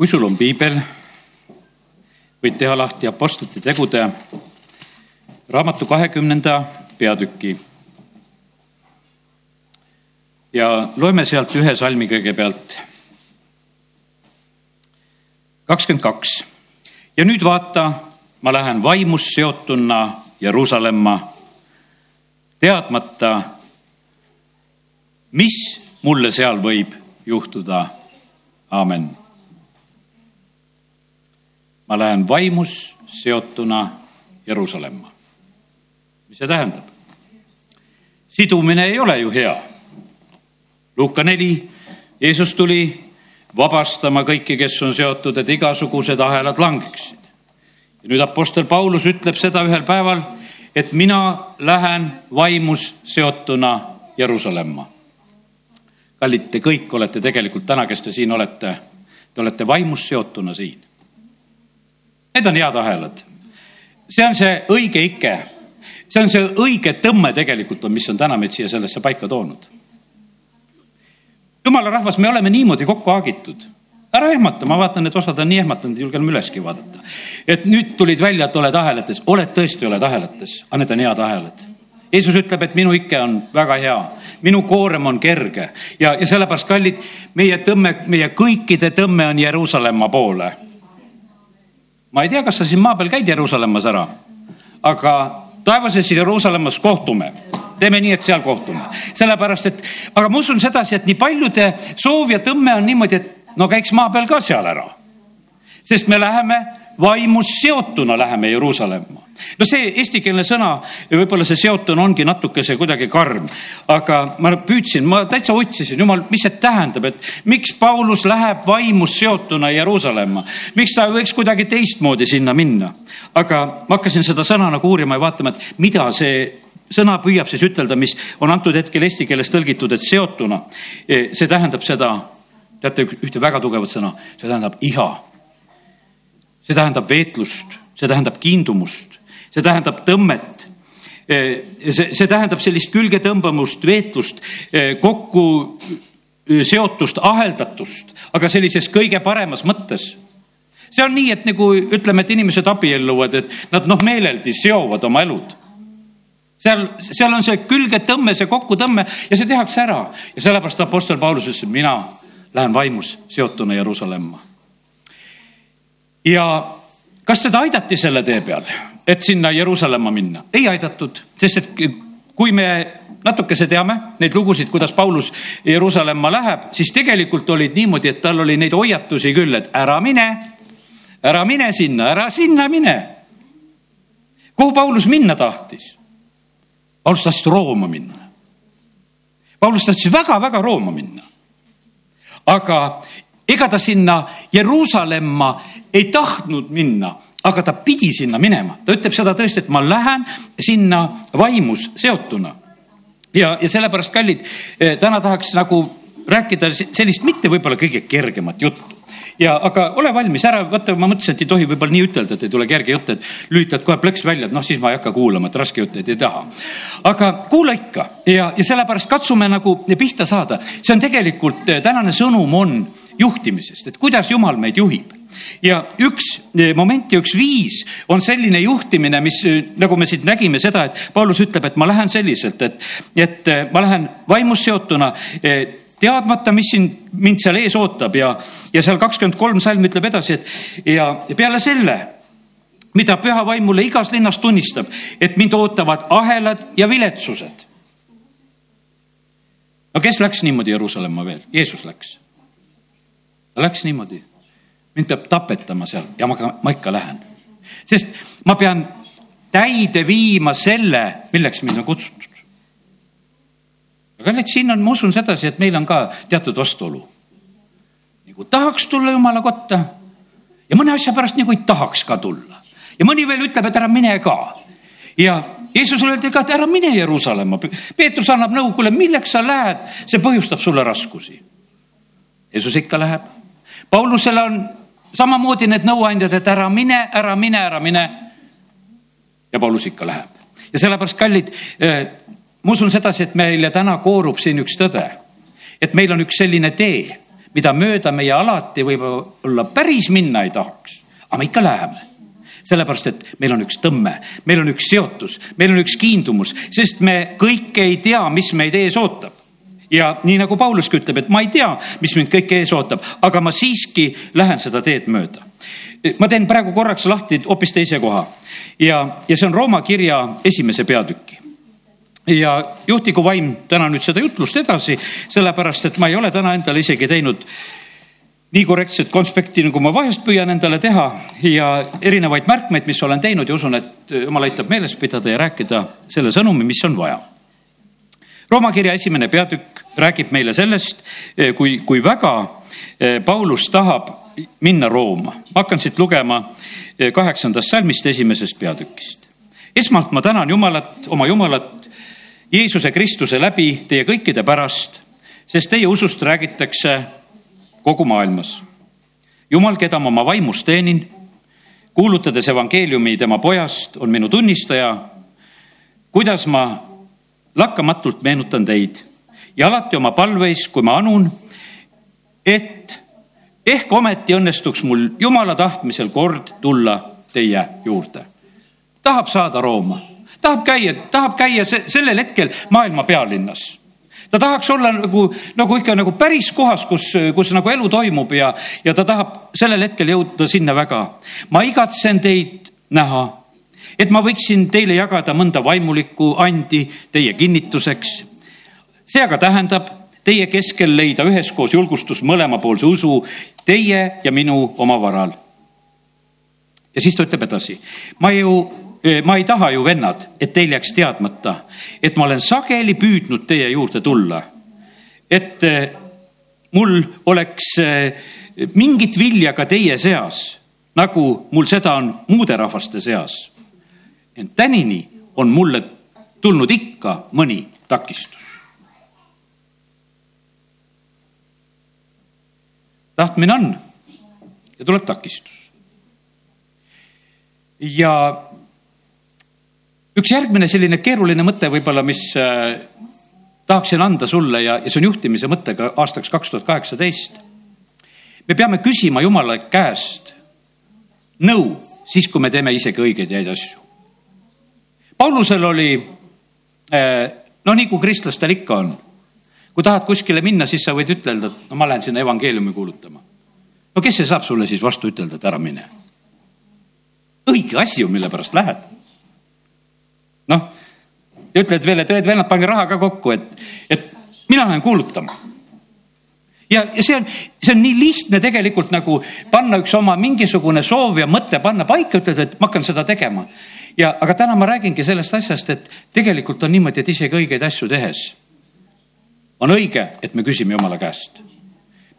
kui sul on piibel, võid teha lahti Apostlite tegude raamatu kahekümnenda peatüki. ja loeme sealt ühe salmi kõigepealt. kakskümmend kaks. ja nüüd vaata, ma lähen vaimust seotuna Jeruusalemma, teadmata, mis mulle seal võib juhtuda. aamen ma lähen vaimus seotuna Jeruusalemma. mis see tähendab? sidumine ei ole ju hea. Luuka neli, Jeesus tuli vabastama kõiki, kes on seotud, et igasugused ahelad langeksid. ja nüüd Apostel Paulus ütleb seda ühel päeval, et mina lähen vaimus seotuna Jeruusalemma. kallid, te kõik olete tegelikult täna, kes te siin olete, te olete vaimus seotuna siin Need on head ahelad. see on see õige ike. see on see õige tõmme tegelikult on, mis on täna meid siia sellesse paika toonud. jumala rahvas, me oleme niimoodi kokku haagitud ära ehmata, ma vaatan, et osad on nii ehmatanud, julgen üleski vaadata. et nüüd tulid välja, et oled ahelates, oled tõesti, oled ahelates, aga need on head ahelad. Jeesus ütleb, et minu ike on väga hea, minu koorem on kerge ja, ja sellepärast, kallid, meie tõmme, meie kõikide tõmme on Jeruusalemma poole ma ei tea, kas sa siin maa peal käid Jeruusalemmas ära, aga taevases Jeruusalemmas kohtume teeme nii, et seal kohtume, sellepärast et, aga ma usun sedasi, et nii paljude soov ja tõmme on niimoodi, et no käiks maa peal ka seal ära. sest me läheme vaimus seotuna läheme Jeruusalemma. no see eestikeelne sõna, võib-olla see seotuna ongi natukese kuidagi karm, aga ma püüdsin, ma täitsa otsisin, jumal, mis see tähendab, et miks Paulus läheb vaimus seotuna Jeruusalemma, miks ta võiks kuidagi teistmoodi sinna minna. aga ma hakkasin seda sõna nagu uurima ja vaatama, et mida see sõna püüab siis ütelda, mis on antud hetkel eesti keeles tõlgitud, et seotuna. see tähendab seda, teate ühte väga tugevat sõna, see tähendab iha see tähendab veetlust, see tähendab kiindumust, see tähendab tõmmet. see, see tähendab sellist külgetõmbamust, veetlust, kokku seotust, aheldatust, aga sellises kõige paremas mõttes see on nii, et nagu ütleme, et inimesed abielluvad, et nad noh, meeleldi seovad oma elud. seal, seal on see külgetõmme, see kokkutõmme ja see tehakse ära ja sellepärast Apostel Paulus ütles, et mina lähen vaimus seotuna Jeruusalemma ja kas teda aidati selle tee peal, et sinna Jeruusalemma minna? ei aidatud, sest et kui me natukese teame neid lugusid, kuidas Paulus Jeruusalemma läheb, siis tegelikult olid niimoodi, et tal oli neid hoiatusi küll, et ära mine, ära mine sinna, ära sinna mine. kuhu Paulus minna tahtis? Paulus tahtis Rooma minna. Paulus tahtis väga-väga Rooma minna. aga ega ta sinna Jeruusalemma ei tahtnud minna, aga ta pidi sinna minema. ta ütleb seda tõesti, et ma lähen sinna vaimus seotuna. ja, ja sellepärast, kallid, eh, täna tahaks nagu rääkida sellist mitte võib-olla kõige kergemat juttu ja aga ole valmis ära, vaata, ma mõtlesin, et ei tohi võib-olla nii ütelda, et ei tule kerge jutt, et lülitad kohe plõks välja, et noh, siis ma ei hakka kuulama, et raske jutt ei taha. aga kuula ikka ja, ja sellepärast katsume nagu pihta saada. see on tegelikult, eh, tänane sõnum on juhtimisest, et kuidas Jumal meid juhib ja üks eh, moment ja üks viis on selline juhtimine, mis eh, nagu me siit nägime seda, et Paulus ütleb, et ma lähen selliselt, et, et eh, ma lähen vaimus seotuna teadmata, mis siin mind seal ees ootab ja, ja seal kakskümmend kolm salm ütleb edasi, et ja, peale selle, mida püha vaim mulle igas linnas tunnistab, et mind ootavad ahelad ja viletsused. no kes läks niimoodi Jeruusalemma veel? Jeesus läks läks niimoodi. mind peab tapetama seal ja ma, ma ikka lähen. sest ma pean täide viima selle, milleks mind on kutsutud. aga nüüd siin on, ma usun sedasi, et meil on ka teatud vastuolu. nagu tahaks tulla jumala kotta ja mõne asja pärast nagu ei tahaks ka tulla. ja mõni veel ütleb, et ära mine ka. ja Jeesusele öeldi ka, et ära mine Jeruusalemma. Peetrus annab nõu, kuule, milleks sa lähed, see põhjustab sulle raskusi. Jeesus ikka läheb Paulusele on samamoodi need nõuandjad, et ära mine, ära mine, ära mine. ja Paulus ikka läheb. Ja sellepärast, kallid, eh, ma usun sedasi, et meile täna koorub siin üks tõde, et meil on üks selline tee mida mööda meie alati võib-olla päris minna ei tahaks, aga me ikka läheme. Sellepärast, et meil on üks tõmme, meil on üks seotus, meil on üks kiindumus, sest me kõike ei tea, mis meid ees ootab ja nii nagu Pauluski ütleb, et ma ei tea, mis mind kõike ees ootab, aga ma siiski lähen seda teed mööda. ma teen praegu korraks lahti hoopis teise koha ja, ja see on Rooma kirja esimese peatüki ja juhtigu vaim täna nüüd seda jutlust edasi, sellepärast et ma ei ole täna endale isegi teinud nii korrektset konspekti, nagu ma vahest püüan endale teha ja erinevaid märkmeid, mis olen teinud ja usun, et jumal aitab meeles pidada ja rääkida selle sõnumi, mis on vaja. Rooma kirja esimene peatükk räägib meile sellest, kui, kui väga eh, Paulus tahab minna Rooma. ma hakkan siit lugema eh, kaheksandast salmist esimesest peatükist. esmalt ma tänan Jumalat, oma Jumalat Jeesuse Kristuse läbi teie kõikide pärast, sest teie usust räägitakse kogu maailmas. jumal, keda ma oma vaimus teenin, kuulutades evangeeliumi tema pojast, on minu tunnistaja, kuidas ma lakkamatult meenutan teid ja alati oma palveis, kui ma anun, et ehk ometi õnnestuks mul Jumala tahtmisel kord tulla teie juurde. tahab saada Rooma tahab käia, tahab käia sellel hetkel maailma pealinnas ta tahaks olla nagu, nagu ikka nagu päris kohas, kus, kus nagu elu toimub ja, ja ta tahab sellel hetkel jõuda sinna väga. ma igatsen teid näha, et ma võiksin teile jagada mõnda vaimulikku andi teie kinnituseks. see aga tähendab teie keskel leida üheskoos julgustus mõlemapoolse usu teie ja minu oma varal. ja siis ta ütleb edasi, ma ju ma ei taha ju, vennad, et teil jääks teadmata, et ma olen sageli püüdnud teie juurde tulla. et mul oleks mingit vilja ka teie seas, nagu mul seda on muude rahvaste seas. Ent tänini on mulle tulnud ikka mõni takistus. tahtmine on ja tuleb takistus. ja üks järgmine selline keeruline mõte võib-olla, mis äh, tahaksin anda sulle ja, ja see on juhtimise mõte ka aastaks kaks tuhat kaheksateist. me peame küsima Jumala käest nõu siis, kui me teeme isegi õigeid ja häid asju. Paulusel oli äh, noh, nii kui kristlastel ikka on. kui tahad kuskile minna, siis sa võid ütelda, et no ma lähen sinna evangeeliumi kuulutama. no kes see saab sulle siis vastu ütelda, et ära mine? õige asi ju, mille pärast lähed noh, ja ütled veel, et õed-vennad, pange raha ka kokku, et, et mina lähen kuulutama. ja, ja see on, see on nii lihtne tegelikult nagu panna üks oma mingisugune soov ja mõte panna paika, ütled, et ma hakkan seda tegema. Ja, aga täna ma räägingi sellest asjast, et tegelikult on niimoodi, et isegi õigeid asju tehes on õige, et me küsime Jumala käest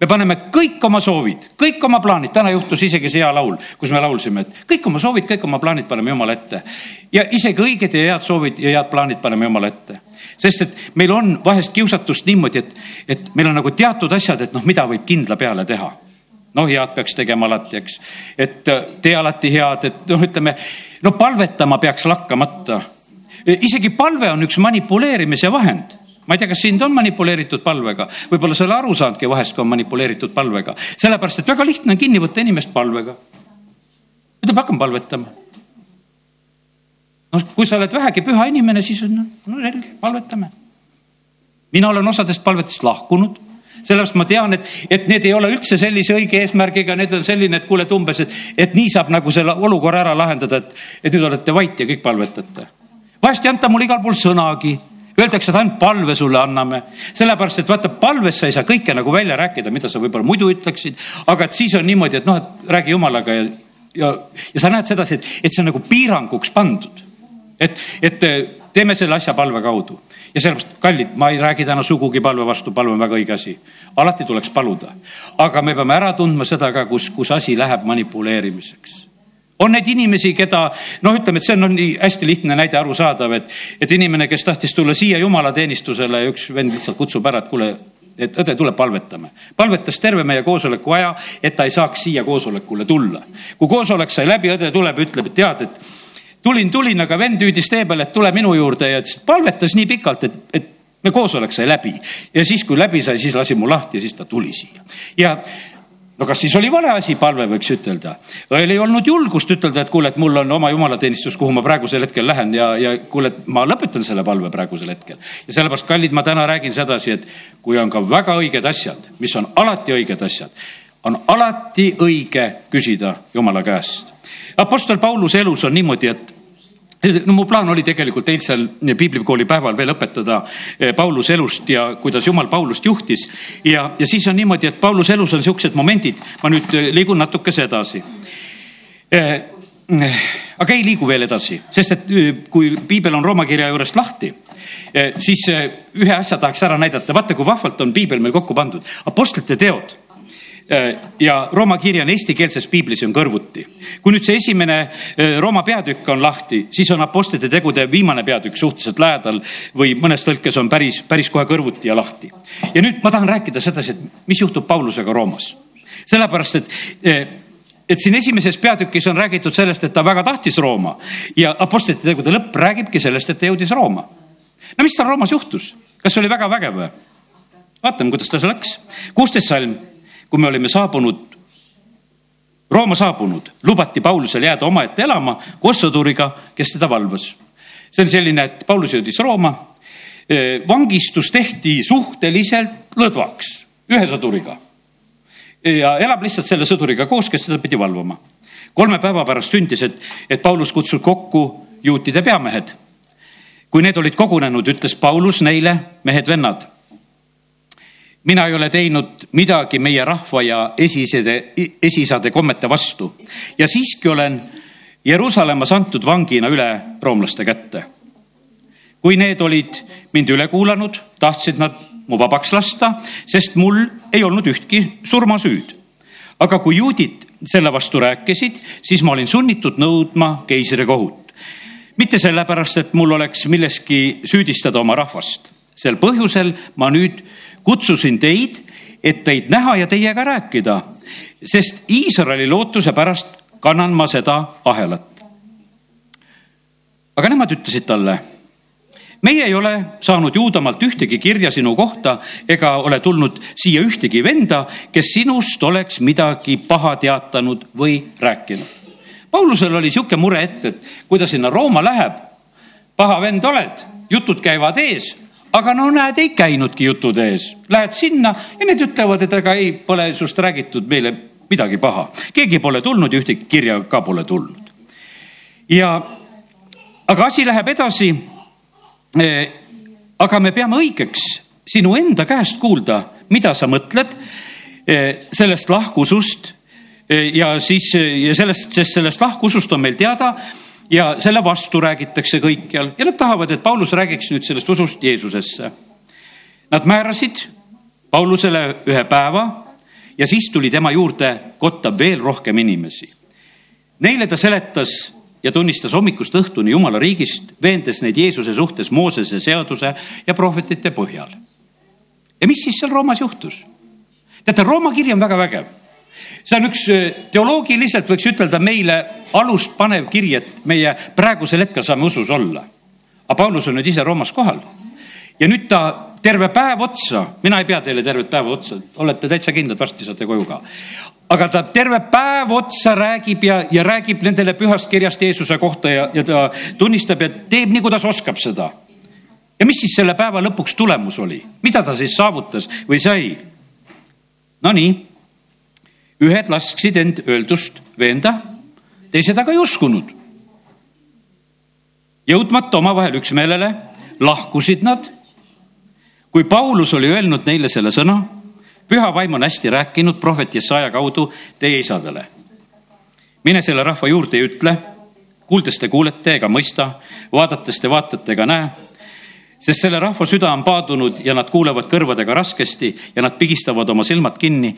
me paneme kõik oma soovid, kõik oma plaanid, täna juhtus isegi see hea laul, kus me laulsime, et kõik oma soovid, kõik oma plaanid paneme Jumala ette. ja isegi õiged ja head soovid ja head plaanid paneme Jumala ette. sest et meil on vahest kiusatust niimoodi, et, et meil on nagu teatud asjad, et noh, mida võib kindla peale teha noh, head peaks tegema alati, eks, et äh, tee alati head, et noh, ütleme no palvetama peaks lakkamata. isegi palve on üks manipuleerimise vahend ma ei tea, kas sind on manipuleeritud palvega, võib-olla sa ei ole aru saanudki vahest, kui on manipuleeritud palvega, sellepärast et väga lihtne on kinni võtta inimest palvega. ütleb, hakkan palvetama. noh, kui sa oled vähegi püha inimene, siis on no selge, palvetame. mina olen osadest palvetest lahkunud sellepärast ma tean, et, et need ei ole üldse sellise õige eesmärgiga, need on selline, et kuule, et umbes, et, et nii saab nagu selle olukorra ära lahendada, et, et nüüd olete vait ja kõik palvetate. vahest ei anta mulle igal pool sõnagi Öeldakse, et ainult palve sulle anname, sellepärast et vaata, palves sa ei saa kõike nagu välja rääkida, mida sa võib-olla muidu ütleksid, aga et siis on niimoodi, et noh, et räägi jumalaga ja, ja, ja sa näed sedasi, et, et see on nagu piiranguks pandud. et, et teeme selle asja palve kaudu ja sellepärast, kallid, ma ei räägi täna sugugi palve vastu, palve on väga õige asi. alati tuleks paluda, aga me peame ära tundma seda ka, kus, kus asi läheb manipuleerimiseks on neid inimesi, keda noh, ütleme, et see on noh, nii hästi lihtne näide arusaadav, et, et inimene, kes tahtis tulla siia jumalateenistusele ja üks vend lihtsalt kutsub ära, et kuule, et õde, tule palvetame. palvetas terve meie koosoleku aja, et ta ei saaks siia koosolekule tulla. kui koosolek sai läbi, õde tuleb ütleb, et tead, et tulin, tulin, aga vend hüüdis tee peal, et tule minu juurde ja ütles, palvetas nii pikalt, et, et me koosolek sai läbi ja siis, kui läbi sai, siis lasi mu lahti ja siis ta tuli siia ja no kas siis oli vale asi, palve võiks ütelda. ei olnud julgust ütelda, et kuule, et mul on oma jumalateenistus, kuhu ma praegusel hetkel lähen ja, ja kuule, et ma lõpetan selle palve praegusel hetkel. ja sellepärast, kallid, ma täna räägin sedasi, et kui on ka väga õiged asjad, mis on alati õiged asjad, on alati õige küsida Jumala käest. Apostel Pauluse elus on niimoodi, et no mu plaan oli tegelikult eilsel piiblikooli päeval veel õpetada eh, Pauluse elust ja kuidas Jumal Paulust juhtis. ja, ja siis on niimoodi, et Pauluse elus on siuksed momendid, ma nüüd eh, liigun natukese edasi. Eh, aga ei liigu veel edasi, sest et kui piibel on Rooma kirja juurest lahti, siis ühe asja tahaks ära näidata, vaata kui vahvalt on piibel meil kokku pandud, Apostlite teod ja Rooma kiri on eestikeelses piiblis on kõrvuti. kui nüüd see esimene äh, Rooma peatükk on lahti, siis on Apostlite tegude viimane peatükk suhteliselt lähedal või mõnes tõlkes on päris, päris kohe kõrvuti ja lahti. ja nüüd ma tahan rääkida sedasi, et mis juhtub Paulusega Roomas. sellepärast, et äh, et siin esimeses peatükis on räägitud sellest, et ta väga tahtis Rooma ja Apostlite tegude lõpp räägibki sellest, et ta jõudis Rooma. no mis seal Roomas juhtus, kas see oli väga vägev või? vaatame, kuidas ta seal läks. kuusteist salm kui me olime saabunud, Rooma saabunud, lubati Paulusel jääda omaette elama koos sõduriga, kes teda valvas. see oli selline, et Paulus jõudis Rooma. vangistus tehti suhteliselt lõdvaks ühe sõduriga. ja elab lihtsalt selle sõduriga koos, kes teda pidi valvama. kolme päeva pärast sündis, et, et Paulus kutsus kokku juutide peamehed. kui need olid kogunenud, ütles Paulus neile, mehed-vennad mina ei ole teinud midagi meie rahva ja esisede, esisade kommete vastu ja siiski olen Jeruusalemmas antud vangina üle roomlaste kätte. kui need olid mind üle kuulanud, tahtsid nad mu vabaks lasta, sest mul ei olnud ühtki surmasüüd. aga kui juudid selle vastu rääkisid, siis ma olin sunnitud nõudma keisri kohut. mitte sellepärast, et mul oleks milleski süüdistada oma rahvast. sel põhjusel ma nüüd kutsusin teid, et teid näha ja teiega rääkida, sest Iisraeli lootuse pärast kannan ma seda ahelat. aga nemad ütlesid talle, meie ei ole saanud Juudamaalt ühtegi kirja sinu kohta ega ole tulnud siia ühtegi venda, kes sinust oleks midagi paha teatanud või rääkinud. Paulusel oli sihuke mure ette, et kui ta sinna Rooma läheb, paha vend oled, jutud käivad ees aga no näed, ei käinudki jutud ees, lähed sinna ja need ütlevad, et ega ei, pole sinust räägitud meile midagi paha. keegi pole tulnud ja ühtegi kirja ka pole tulnud. ja, aga asi läheb edasi. Eh, aga me peame õigeks sinu enda käest kuulda, mida sa mõtled eh, sellest lahkusust eh, ja siis ja sellest, sest sellest lahkusust on meil teada ja selle vastu räägitakse kõikjal ja nad tahavad, et Paulus räägiks nüüd sellest usust Jeesusesse. Nad määrasid Paulusele ühe päeva ja siis tuli tema juurde kotta veel rohkem inimesi. Neile ta seletas ja tunnistas hommikust õhtuni Jumala riigist, veendes neid Jeesuse suhtes Moosese seaduse ja prohvetite põhjal. ja mis siis seal Roomas juhtus? teate, Rooma kiri on väga vägev see on üks äh, teoloogiliselt võiks ütelda meile alust panev kiri, et meie praegusel hetkel saame usus olla. aga Paulus on nüüd ise Roomas kohal ja nüüd ta terve päev otsa, mina ei pea teile tervet päeva otsa, olete täitsa kindlad, varsti saate koju ka. aga ta terve päev otsa räägib ja, ja räägib nendele pühast kirjast Jeesuse kohta ja, ja ta tunnistab, et teeb nii, kuidas oskab seda. ja mis siis selle päeva lõpuks tulemus oli, mida ta siis saavutas või sai? Nonii ühed lasksid end öeldust veenda, teised aga ei uskunud. jõudmata omavahel üksmeelele, lahkusid nad. kui Paulus oli öelnud neile selle sõna, püha vaim on hästi rääkinud prohvet Jesaja kaudu teie isadele. mine selle rahva juurde ja ütle, kuuldes te kuulete ega mõista, vaadates te vaatate ega näe sest selle rahva süda on paadunud ja nad kuulevad kõrvadega raskesti ja nad pigistavad oma silmad kinni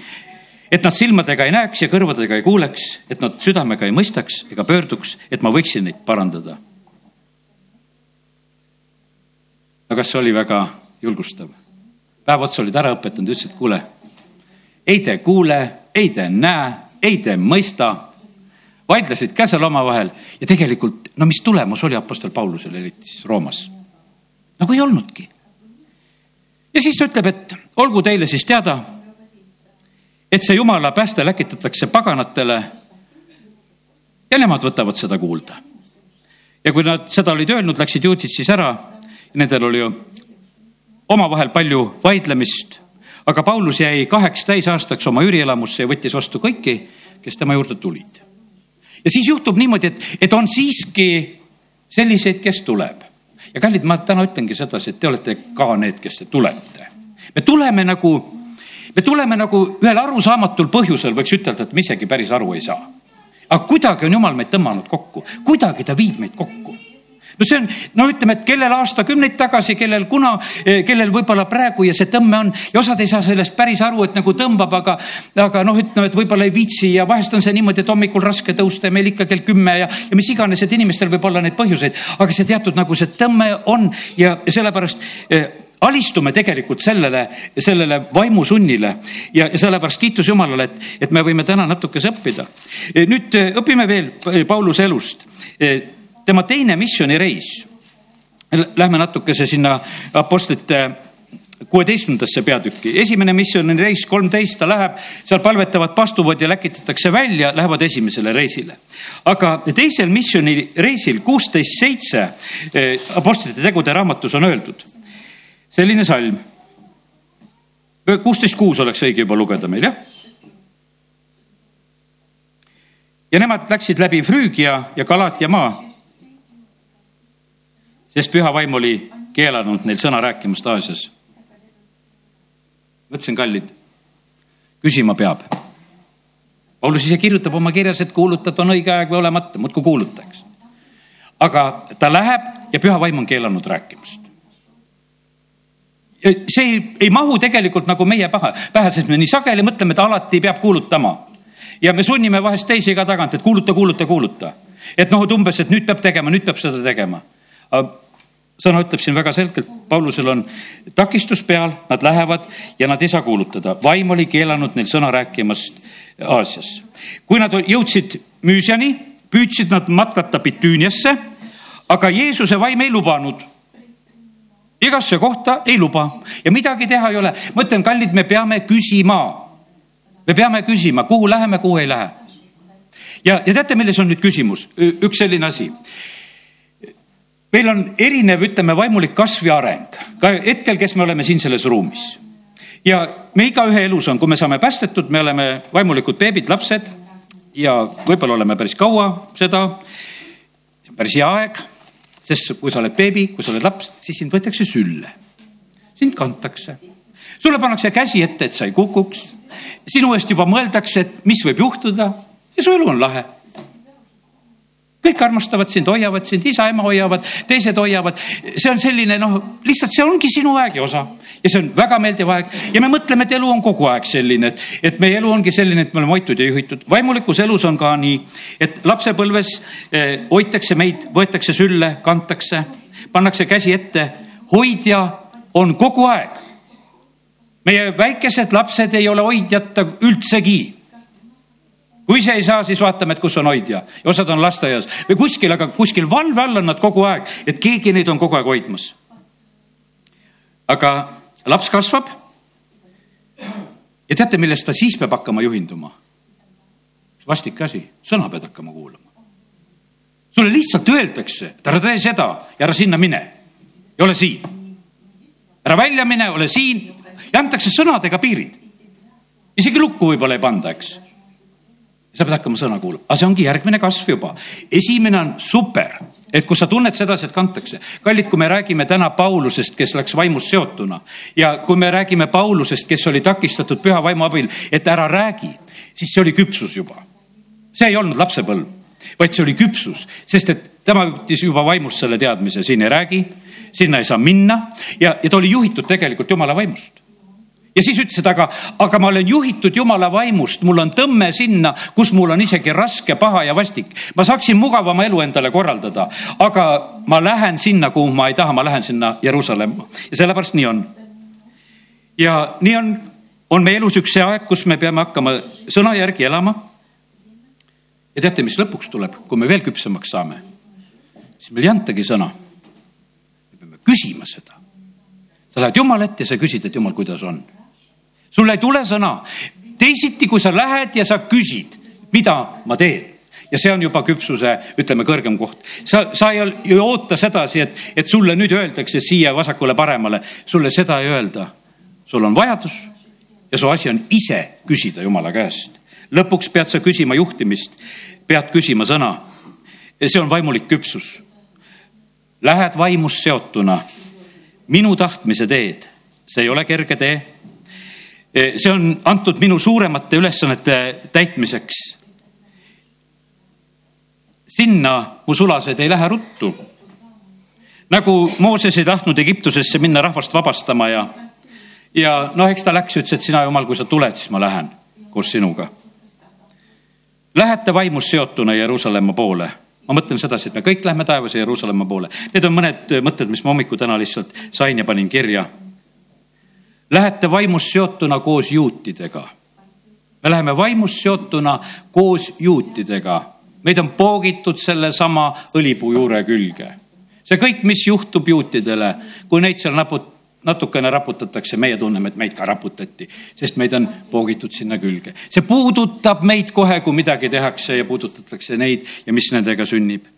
et nad silmadega ei näeks ja kõrvadega ei kuuleks, et nad südamega ei mõistaks ega pöörduks, et ma võiksin neid parandada. no kas see oli väga julgustav? päev otsa olid ära õpetanud, ütlesid, kuule, ei te kuule, ei te näe, ei te mõista. vaidlesid ka seal omavahel ja tegelikult, no mis tulemus oli Apostel Paulusel eriti siis Roomas? nagu ei olnudki. ja siis ta ütleb, et olgu teile siis teada, et see jumala pääste läkitatakse paganatele ja nemad võtavad seda kuulda. ja kui nad seda olid öelnud, läksid juudid siis ära. Nendel oli ju omavahel palju vaidlemist, aga Paulus jäi kaheks täisaastaks oma üürielamusse ja võttis vastu kõiki, kes tema juurde tulid. ja siis juhtub niimoodi, et, et on siiski selliseid, kes tuleb. ja kallid, ma täna ütlengi sedasi, et te olete ka need, kes te tulete. me tuleme nagu, me tuleme nagu ühel arusaamatul põhjusel, võiks ütelda, et me isegi päris aru ei saa. Aga kuidagi on jumal meid tõmmanud kokku, kuidagi ta viib meid kokku. No see on, no ütleme, et kellel aastakümneid tagasi, kellel kuna, eh, kellel võib-olla praegu ja see tõmme on ja osad ei saa sellest päris aru, et nagu tõmbab, aga, aga noh, ütleme, et võib-olla ei viitsi ja vahest on see niimoodi, et hommikul raske tõusta ja meil ikka kell kümme ja, ja mis iganes, et inimestel võib olla neid põhjuseid, aga see teatud nagu see tõmme on ja, sellepärast eh, alistume tegelikult sellele, sellele vaimusunnile ja, sellepärast kiitus Jumalale, et, et me võime täna natukese õppida. nüüd eh, õpime veel Pauluse elust. Tema teine missioonireis. Lähme natukese sinna apostlite kuueteistkümnendasse peatükki. esimene missioonireis kolmteist, ta läheb, seal palvetavad pastuvad ja läkitatakse välja, lähevad esimesele reisile. aga teisel missioonireisil kuusteist seitse apostlite tegude raamatus on öeldud selline salm. kuusteist kuus oleks õige juba lugeda meil, jah? ja nemad läksid läbi Früügia ja Galatia maa. sest püha vaim oli keelanud neil sõna rääkimast Aasias. mõtlesin, kallid, küsima peab. Paulus ise kirjutab oma kirjas, et kuulutada on õige aeg või olemata, muudkui kuuluta, eks. aga ta läheb ja püha vaim on keelanud rääkimast see ei, ei mahu tegelikult nagu meie pähe, pähe, sest me nii sageli mõtleme, et alati peab kuulutama. ja me sunnime vahest teisi ka tagant, et kuuluta, kuuluta, kuuluta. et noh, et umbes, et nüüd peab tegema, nüüd peab seda tegema. sõna ütleb siin väga selgelt, Paulusel on takistus peal, nad lähevad ja nad ei saa kuulutada. vaim oli keelanud neil sõna rääkimast Aasias. kui nad jõudsid Müüsiani, püüdsid nad matkata Bitüüniasse, aga Jeesuse vaim ei lubanud igasse kohta ei luba ja midagi teha ei ole. ma ütlen, kallid, me peame küsima. me peame küsima, kuhu läheme, kuhu ei lähe. ja, ja teate, milles on nüüd küsimus? üks selline asi. meil on erinev, ütleme, vaimulik kasv ja areng ka hetkel, kes me oleme siin selles ruumis. ja me igaühe elus on, kui me saame päästetud, me oleme vaimulikud beebid, lapsed ja võib-olla oleme päris kaua seda. see on päris hea aeg sest kui sa oled beebi, kui sa oled laps, siis sind võetakse sülle. sind kantakse. sulle pannakse käsi ette, et sa ei kukuks. sinu eest juba mõeldakse, et mis võib juhtuda ja su elu on lahe kõik armastavad sind, hoiavad sind, isa-ema hoiavad, teised hoiavad. see on selline noh, lihtsalt see ongi sinu aeg ja osa ja see on väga meeldiv aeg ja me mõtleme, et elu on kogu aeg selline, et, et meie elu ongi selline, et me oleme hoitud ja juhitud. vaimulikus elus on ka nii, et lapsepõlves eh, hoitakse meid, võetakse sülle, kantakse, pannakse käsi ette. hoidja on kogu aeg. meie väikesed lapsed ei ole hoidjata üldsegi kui see ei saa, siis vaatame, et kus on hoidja ja osad on lasteaias või kuskil, aga kuskil valve all on nad kogu aeg, et keegi neid on kogu aeg hoidmas. aga laps kasvab. ja teate, millest ta siis peab hakkama juhinduma? vastik asi, sõna pead hakkama kuulama. sulle lihtsalt öeldakse, et ära tee seda ja ära sinna mine ja ole siin. ära välja mine, ole siin ja antakse sõnadega piirid. isegi lukku võib-olla ei panda, eks sa pead hakkama sõna kuulama, aga see ongi järgmine kasv juba. esimene on super, et kus sa tunned sedasi, et kantakse. kallid, kui me räägime täna Paulusest, kes läks vaimust seotuna ja kui me räägime Paulusest, kes oli takistatud püha vaimu abil, et ära räägi, siis see oli küpsus juba. see ei olnud lapsepõlv, vaid see oli küpsus, sest et tema võttis juba vaimust selle teadmise, siin ei räägi, sinna ei saa minna ja, ja ta oli juhitud tegelikult jumala vaimust ja siis ütles, et aga, aga ma olen juhitud jumala vaimust, mul on tõmme sinna, kus mul on isegi raske, paha ja vastik. ma saaksin mugavama elu endale korraldada, aga ma lähen sinna, kuhu ma ei taha, ma lähen sinna Jeruusalemma ja sellepärast nii on. ja nii on, on meie elus üks see aeg, kus me peame hakkama sõna järgi elama. ja teate, mis lõpuks tuleb, kui me veel küpsemaks saame? siis meil ei antagi sõna. me peame küsima seda sa lähed Jumala ette ja sa küsid, et Jumal, kuidas on. Sul ei tule sõna teisiti, kui sa lähed ja sa küsid, mida ma teen ja see on juba küpsuse, ütleme, kõrgem koht. sa, sa ei, ei oota sedasi, et, et sulle nüüd öeldakse siia vasakule-paremale, sulle seda ei öelda. sul on vajadus ja su asi on ise küsida Jumala käest. lõpuks pead sa küsima juhtimist, pead küsima sõna. see on vaimulik küpsus. Lähed vaimust seotuna minu tahtmise teed, see ei ole kerge tee. See on antud minu suuremate ülesannete täitmiseks sinna mu sulased ei lähe ruttu. nagu Mooses ei tahtnud Egiptusesse minna rahvast vabastama ja, ja noh, eks ta läks ja ütles, et sina, jumal, kui sa tuled, siis ma lähen koos sinuga. Lähete vaimus seotuna Jeruusalemma poole ma mõtlen sedasi, et me kõik lähme taevase Jeruusalemma poole. Need on mõned mõtted, mis ma hommikul täna lihtsalt sain ja panin kirja. Lähete vaimus seotuna koos juutidega. me läheme vaimus seotuna koos juutidega meid on poogitud sellesama õlipuu juure külge. see kõik, mis juhtub juutidele, kui neid seal naput-, natukene raputatakse, meie tunneme, et meid ka raputati, sest meid on poogitud sinna külge. see puudutab meid kohe, kui midagi tehakse ja puudutatakse neid ja mis nendega sünnib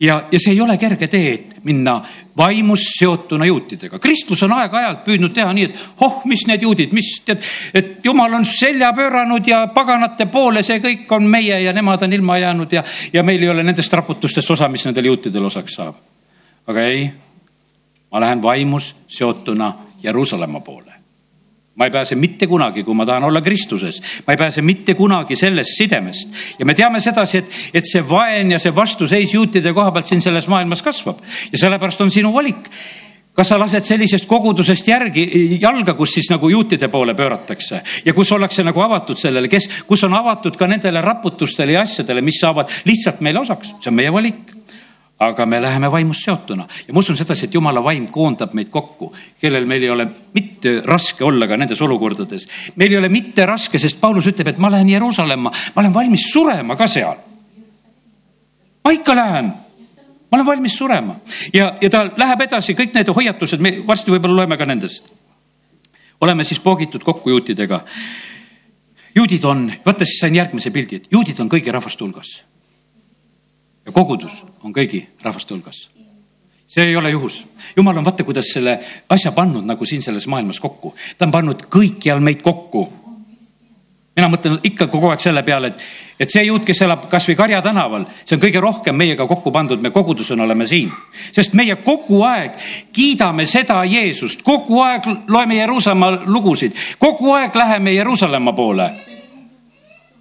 ja, ja see ei ole kerge tee, et minna vaimus seotuna juutidega. kristlus on aeg-ajalt püüdnud teha nii, et oh, mis need juudid, mis tead, et jumal on selja pööranud ja paganate poole, see kõik on meie ja nemad on ilma jäänud ja, ja meil ei ole nendest raputustest osa, mis nendel juutidel osaks saab. aga ei, ma lähen vaimus seotuna Jeruusalemma poole ma ei pääse mitte kunagi, kui ma tahan olla Kristuses, ma ei pääse mitte kunagi sellest sidemest. ja me teame sedasi, et, et see vaen ja see vastuseis juutide koha pealt siin selles maailmas kasvab. Ja sellepärast on sinu valik. Kas sa lased sellisest kogudusest järgi, jalga, kus siis nagu juutide poole pööratakse? Ja kus ollakse nagu avatud sellele, kes, kus on avatud ka nendele raputustele ja asjadele, mis saavad lihtsalt meile osaks, see on meie valik aga me läheme vaimust seotuna ja ma usun sedasi, et jumala vaim koondab meid kokku, kellel meil ei ole mitte raske olla ka nendes olukordades. meil ei ole mitte raske, sest Paulus ütleb, et ma lähen Jeruusalemma, ma olen valmis surema ka seal. ma ikka lähen, ma olen valmis surema ja, ja ta läheb edasi, kõik need hoiatused, me varsti võib-olla loeme ka nendest. oleme siis poogitud kokku juutidega. juudid on, vaata siis sain järgmise pildi, et juudid on kõigi rahvaste hulgas ja kogudus on kõigi rahvaste hulgas. see ei ole juhus. jumal on vaata, kuidas selle asja pannud nagu siin selles maailmas kokku. ta on pannud kõikjal meid kokku. mina mõtlen ikka kogu aeg selle peale, et, et see juut, kes elab kasvõi Karja tänaval, see on kõige rohkem meiega kokku pandud, me kogudusena oleme siin. sest meie kogu aeg kiidame seda Jeesust, kogu aeg loeme Jeruusalemma lugusid, kogu aeg läheme Jeruusalemma poole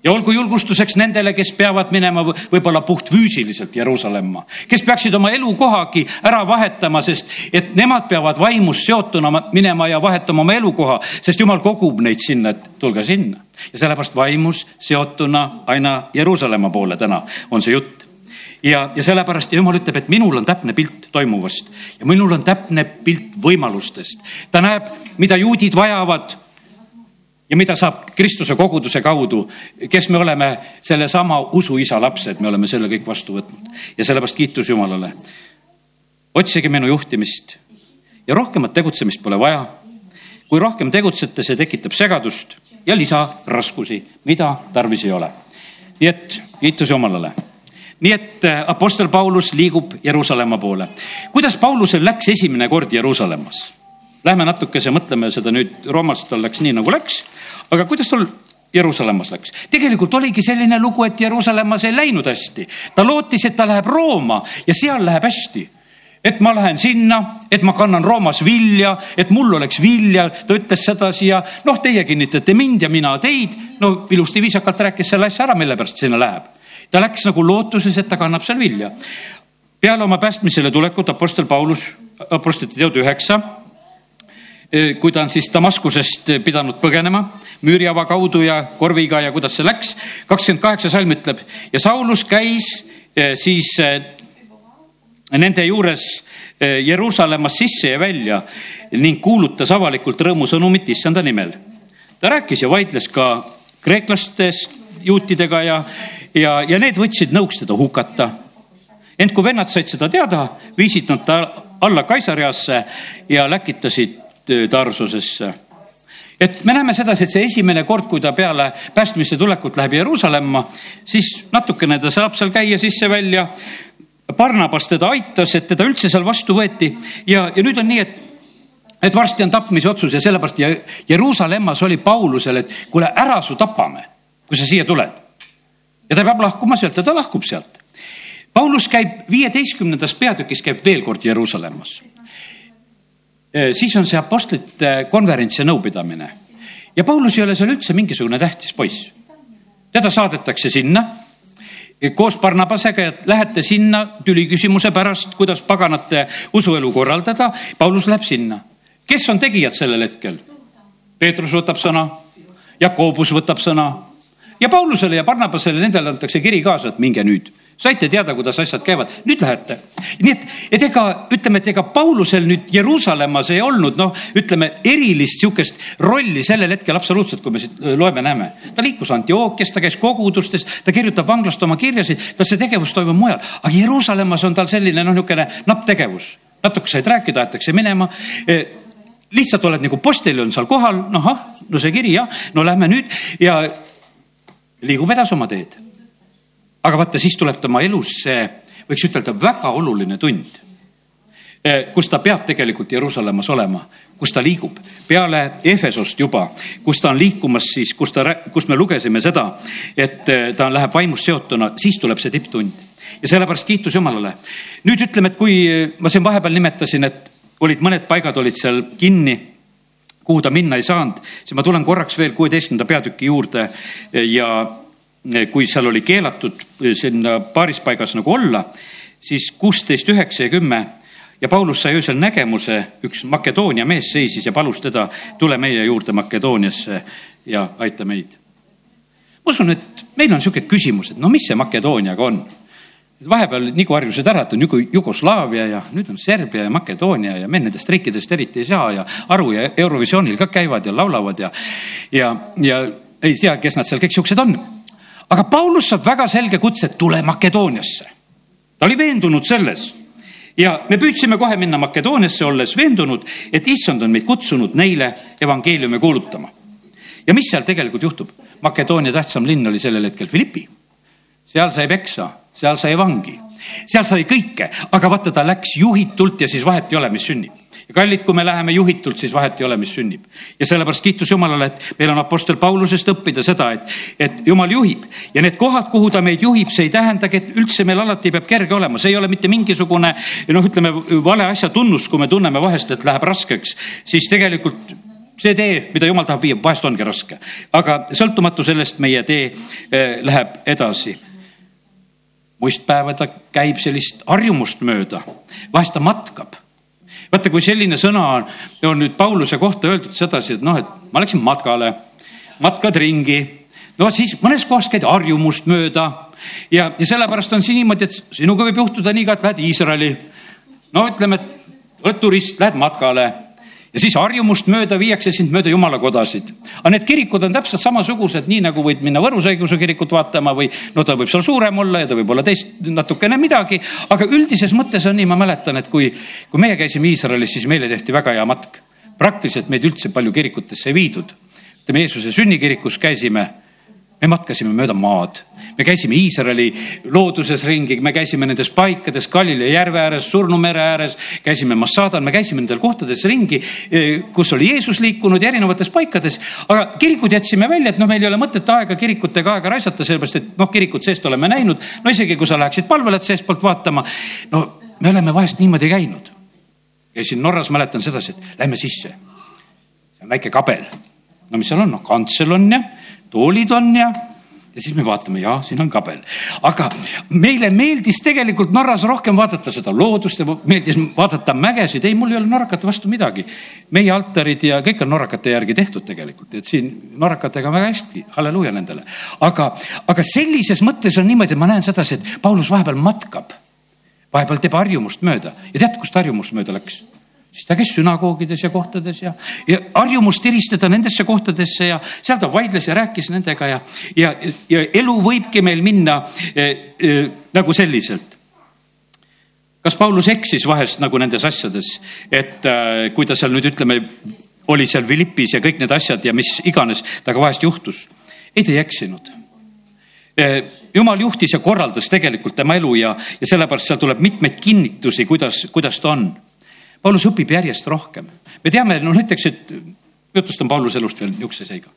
ja olgu julgustuseks nendele, kes peavad minema võib-olla puhtfüüsiliselt Jeruusalemma, kes peaksid oma elukohagi ära vahetama, sest et nemad peavad vaimus seotuna minema ja vahetama oma elukoha, sest jumal kogub neid sinna, et tulge sinna. ja sellepärast vaimus seotuna aina Jeruusalemma poole täna on see jutt ja, ja sellepärast jumal ütleb, et minul on täpne pilt toimuvast ja minul on täpne pilt võimalustest. ta näeb, mida juudid vajavad ja mida saab Kristuse koguduse kaudu, kes me oleme sellesama usuisa lapsed, me oleme selle kõik vastu võtnud ja sellepärast kiitus Jumalale. otsige minu juhtimist ja rohkemat tegutsemist pole vaja. kui rohkem tegutsete, see tekitab segadust ja lisaraskusi, mida tarvis ei ole. nii et kiitus Jumalale nii et äh, Apostel Paulus liigub Jeruusalemma poole. kuidas Paulusel läks esimene kord Jeruusalemmas? Lähme natukese, mõtleme seda nüüd, Roomas tal läks nii nagu läks, aga kuidas tal Jeruusalemmas läks. tegelikult oligi selline lugu, et Jeruusalemmas ei läinud hästi. ta lootis, et ta läheb Rooma ja seal läheb hästi. et ma lähen sinna, et ma kannan Roomas vilja, et mul oleks vilja, ta ütles sedasi ja noh, teie kinnitate mind ja mina teid. no ilusti viisakalt rääkis selle asja ära, mille pärast sinna läheb. ta läks nagu lootuses, et ta kannab seal vilja. peale oma päästmisele tulekut Apostel Paulus, Apostlite teod üheksa kui ta on siis Damaskusest pidanud põgenema müüriava kaudu ja korviga ja kuidas see läks. kakskümmend kaheksa salm ütleb ja Saulus käis siis nende juures Jeruusalemmas sisse ja välja ning kuulutas avalikult rõõmusõnumit issanda nimel. ta rääkis ja vaidles ka kreeklastest juutidega ja, ja, ja need võtsid nõuks teda hukata. ent kui vennad said seda teada, viisid nad ta alla Kaisariasse ja läkitasid Tarsusesse et me näeme sedasi, et see esimene kord, kui ta peale päästmisse tulekut läheb Jeruusalemma, siis natukene ta saab seal käia sisse-välja. Barnabas teda aitas, et teda üldse seal vastu võeti ja, ja nüüd on nii, et et varsti on tapmise otsus ja sellepärast Jeruusalemmas oli Paulusel, et kuule, ära su tapame, kui sa siia tuled. ja ta peab lahkuma sealt ja ta lahkub sealt. Paulus käib viieteistkümnendas peatükis käib veel kord Jeruusalemmas siis on see apostlite konverents ja nõupidamine. ja Paulus ei ole seal üldse mingisugune tähtis poiss. teda saadetakse sinna koos Barnabasega ja lähete sinna tüliküsimuse pärast, kuidas paganate usuelu korraldada. Paulus läheb sinna. kes on tegijad sellel hetkel? Peetrus võtab sõna, Jakobus võtab sõna ja Paulusele ja Barnabasele, nendele antakse kiri kaasa, et minge nüüd saite teada, kuidas asjad käivad, nüüd lähete. nii et, et ega ütleme, et ega Paulusel nüüd Jeruusalemmas ei olnud noh, ütleme erilist sihukest rolli sellel hetkel absoluutselt, kui me siit loeme, näeme. ta liikus Antiookias, ta käis kogudustes, ta kirjutab vanglast oma kirjasid, tal see tegevus toimub mujal, aga Jeruusalemmas on tal selline noh, niisugune napp tegevus. natuke said rääkida, aetakse minema e, lihtsalt oled nagu postiljon seal kohal, noh, ah, no see kiri jah, no lähme nüüd ja liigub edasi oma teed aga vaata, siis tuleb tema elus see, võiks ütelda, väga oluline tund eh, kus ta peab tegelikult Jeruusalemmas olema, kus ta liigub peale Efesost juba, kus ta on liikumas siis, kus ta, kus me lugesime seda, et eh, ta läheb vaimust seotuna, siis tuleb see tipptund. ja sellepärast kiitus Jumalale. nüüd ütleme, et kui ma siin vahepeal nimetasin, et olid mõned paigad olid seal kinni, kuhu ta minna ei saanud, siis ma tulen korraks veel kuueteistkümnenda peatüki juurde ja kui seal oli keelatud sinna paaris paigas nagu olla, siis kuusteist, üheksa ja kümme ja Paulus sai öösel nägemuse, üks Makedoonia mees seisis ja palus teda, tule meie juurde Makedooniasse ja aita meid. ma usun, et meil on niisugune küsimus, et no mis see Makedooniaga on? vahepeal nagu harjusid ära, et on Jugo, Jugoslaavia ja nüüd on Serbia ja Makedoonia ja me nendest riikidest eriti ei saa ja aru ja Eurovisioonil ka käivad ja laulavad ja, ja, ja ei tea, kes nad seal kõik siuksed on aga Paulus saab väga selge kutse, tule Makedooniasse. ta oli veendunud selles ja me püüdsime kohe minna Makedooniasse, olles veendunud, et issand on meid kutsunud neile evangeeliumi kuulutama. ja mis seal tegelikult juhtub? Makedoonia tähtsam linn oli sellel hetkel Philippi. seal sai peksa, seal sai vangi, seal sai kõike, aga vaata, ta läks juhitult ja siis vahet ei ole, mis sünnib ja kallid, kui me läheme juhitult, siis vahet ei ole, mis sünnib. ja sellepärast kiitus Jumalale, et meil on Apostel Paulusest õppida seda, et, et Jumal juhib. Ja need kohad, kuhu ta meid juhib, see ei tähendagi, et üldse meil alati peab kerge olema, see ei ole mitte mingisugune noh, ütleme vale asja tunnus, kui me tunneme vahest, et läheb raskeks, siis tegelikult see tee, mida jumal tahab viia, vahest ongi raske, aga sõltumatu sellest meie tee eh, läheb edasi. Muistpäeva ta käib sellist harjumust mööda, vahest ta matkab vaata, kui selline sõna on, on nüüd Pauluse kohta öeldud sedasi, et noh, et ma läksin matkale, matkad ringi. no siis mõnes kohas käid harjumust mööda ja, ja sellepärast on siin niimoodi, et sinuga võib juhtuda nii ka, et lähed Iisraeli. no ütleme, et oled turist, lähed matkale ja siis harjumust mööda viiakse sind mööda jumalakodasid. aga need kirikud on täpselt samasugused, nii nagu võid minna Võrus õigeusu kirikut vaatama või no ta võib seal suurem olla ja ta võib olla teist natukene midagi, aga üldises mõttes on nii, ma mäletan, et kui, kui meie käisime Iisraelis, siis meile tehti väga hea matk. praktiliselt meid üldse palju kirikutesse ei viidud. ütleme, Jeesuse sünnikirikus käisime me matkasime mööda maad, me käisime Iisraeli looduses ringi, me käisime nendes paikades Galilei järve ääres, Surnu mere ääres, käisime Massadal, me käisime nendel kohtades ringi, eh, kus oli Jeesus liikunud ja erinevates paikades. aga kirikud jätsime välja, et noh, meil ei ole mõtet aega kirikutega aega raisata, sellepärast et noh, kirikut seest oleme näinud. no isegi kui sa läheksid palvelat seestpoolt vaatama, no me oleme vahest niimoodi käinud. käisin Norras, mäletan sedasi, et lähme sisse. see on väike kabel. no mis seal on, noh kantsel on ja toolid on ja, ja siis me vaatame, jah, siin on kabel. aga meile meeldis tegelikult Norras rohkem vaadata seda loodust ja meeldis vaadata mägesid. ei, mul ei ole norrakate vastu midagi. meie altarid ja kõik on norrakate järgi tehtud tegelikult, et siin norrakatega väga hästi, halleluuja nendele. aga, aga sellises mõttes on niimoodi, ma näen sedasi, et Paulus vahepeal matkab. vahepeal teeb harjumust mööda ja teate, kust harjumust mööda läks? Siis ta käis sünagoogides ja kohtades ja, ja harjumust eristada nendesse kohtadesse ja seal ta vaidles ja rääkis nendega ja, ja, ja elu võibki meil minna eh, eh, nagu selliselt. kas Paulus eksis vahest nagu nendes asjades, et äh, kui ta seal nüüd ütleme, oli seal Philippis ja kõik need asjad ja mis iganes temaga vahest juhtus. ei, ta ei eksinud Eh, jumal juhtis ja korraldas tegelikult tema elu ja, ja sellepärast seal tuleb mitmeid kinnitusi, kuidas, kuidas ta on. Paulus õpib järjest rohkem. me teame, no näiteks, et jutustan Pauluse elust veel niisuguse seiga.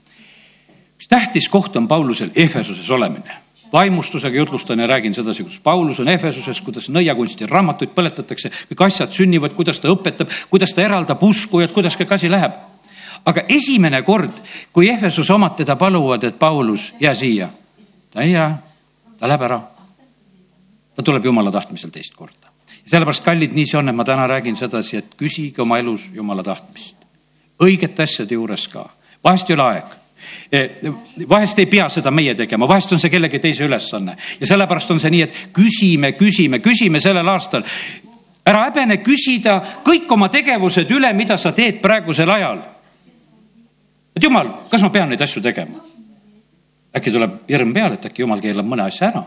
üks tähtis koht on Paulusel Ehvesuses olemine. vaimustusega jutlustan ja räägin sedasi, kuidas Paulus on Ehvesuses, kuidas nõiakunsti raamatuid põletatakse, kõik asjad sünnivad, kuidas ta õpetab, kuidas ta eraldab uskujad, kuidas kõik asi läheb. aga esimene kord, kui Ehvesuse omad teda paluvad, et Paulus, jää siia ta ei jää, ta läheb ära. ta tuleb jumala tahtmisel teist korda. Sellepärast, kallid, nii see on, et ma täna räägin sedasi, et küsige oma elus jumala tahtmist. õigete asjade juures ka, vahest ei ole aeg e, vahest ei pea seda meie tegema, vahest on see kellegi teise ülesanne ja sellepärast on see nii, et küsime, küsime, küsime sellel aastal. ära häbene küsida kõik oma tegevused üle, mida sa teed praegusel ajal. et jumal, kas ma pean neid asju tegema? äkki tuleb hirm peale, et äkki jumal keelab mõne asja ära.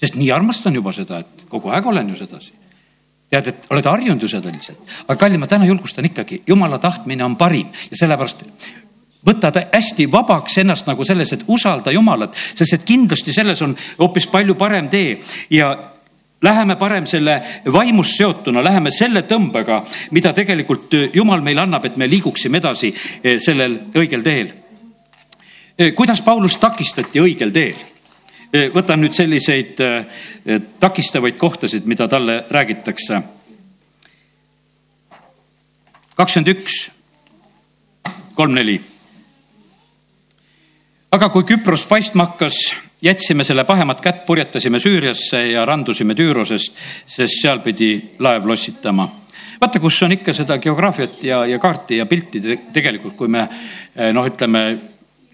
Sest nii armastan juba seda, et kogu aeg olen ju sedasi. tead, et oled harjunud ju seda lihtsalt, aga kallim, ma täna julgustan ikkagi, jumala tahtmine on parim ja sellepärast võta ta hästi vabaks ennast nagu selles, et usalda Jumalat, sest et kindlasti selles on hoopis palju parem tee ja läheme parem selle vaimust seotuna, läheme selle tõmbega, mida tegelikult Jumal meile annab, et me liiguksime edasi eh, sellel õigel teel Eh, kuidas Paulust takistati õigel teel? Eh, võtan nüüd selliseid eh, takistavaid kohtasid, mida talle räägitakse. kakskümmend üks, kolm, neli. aga kui Küpros paistma hakkas, jätsime selle pahemat kätt, purjetasime Süüriasse ja randusime Tüürosest, sest seal pidi laev lossitama vaata, kus on ikka seda geograafiat ja, ja kaarti ja pilti tegelikult, kui me noh, ütleme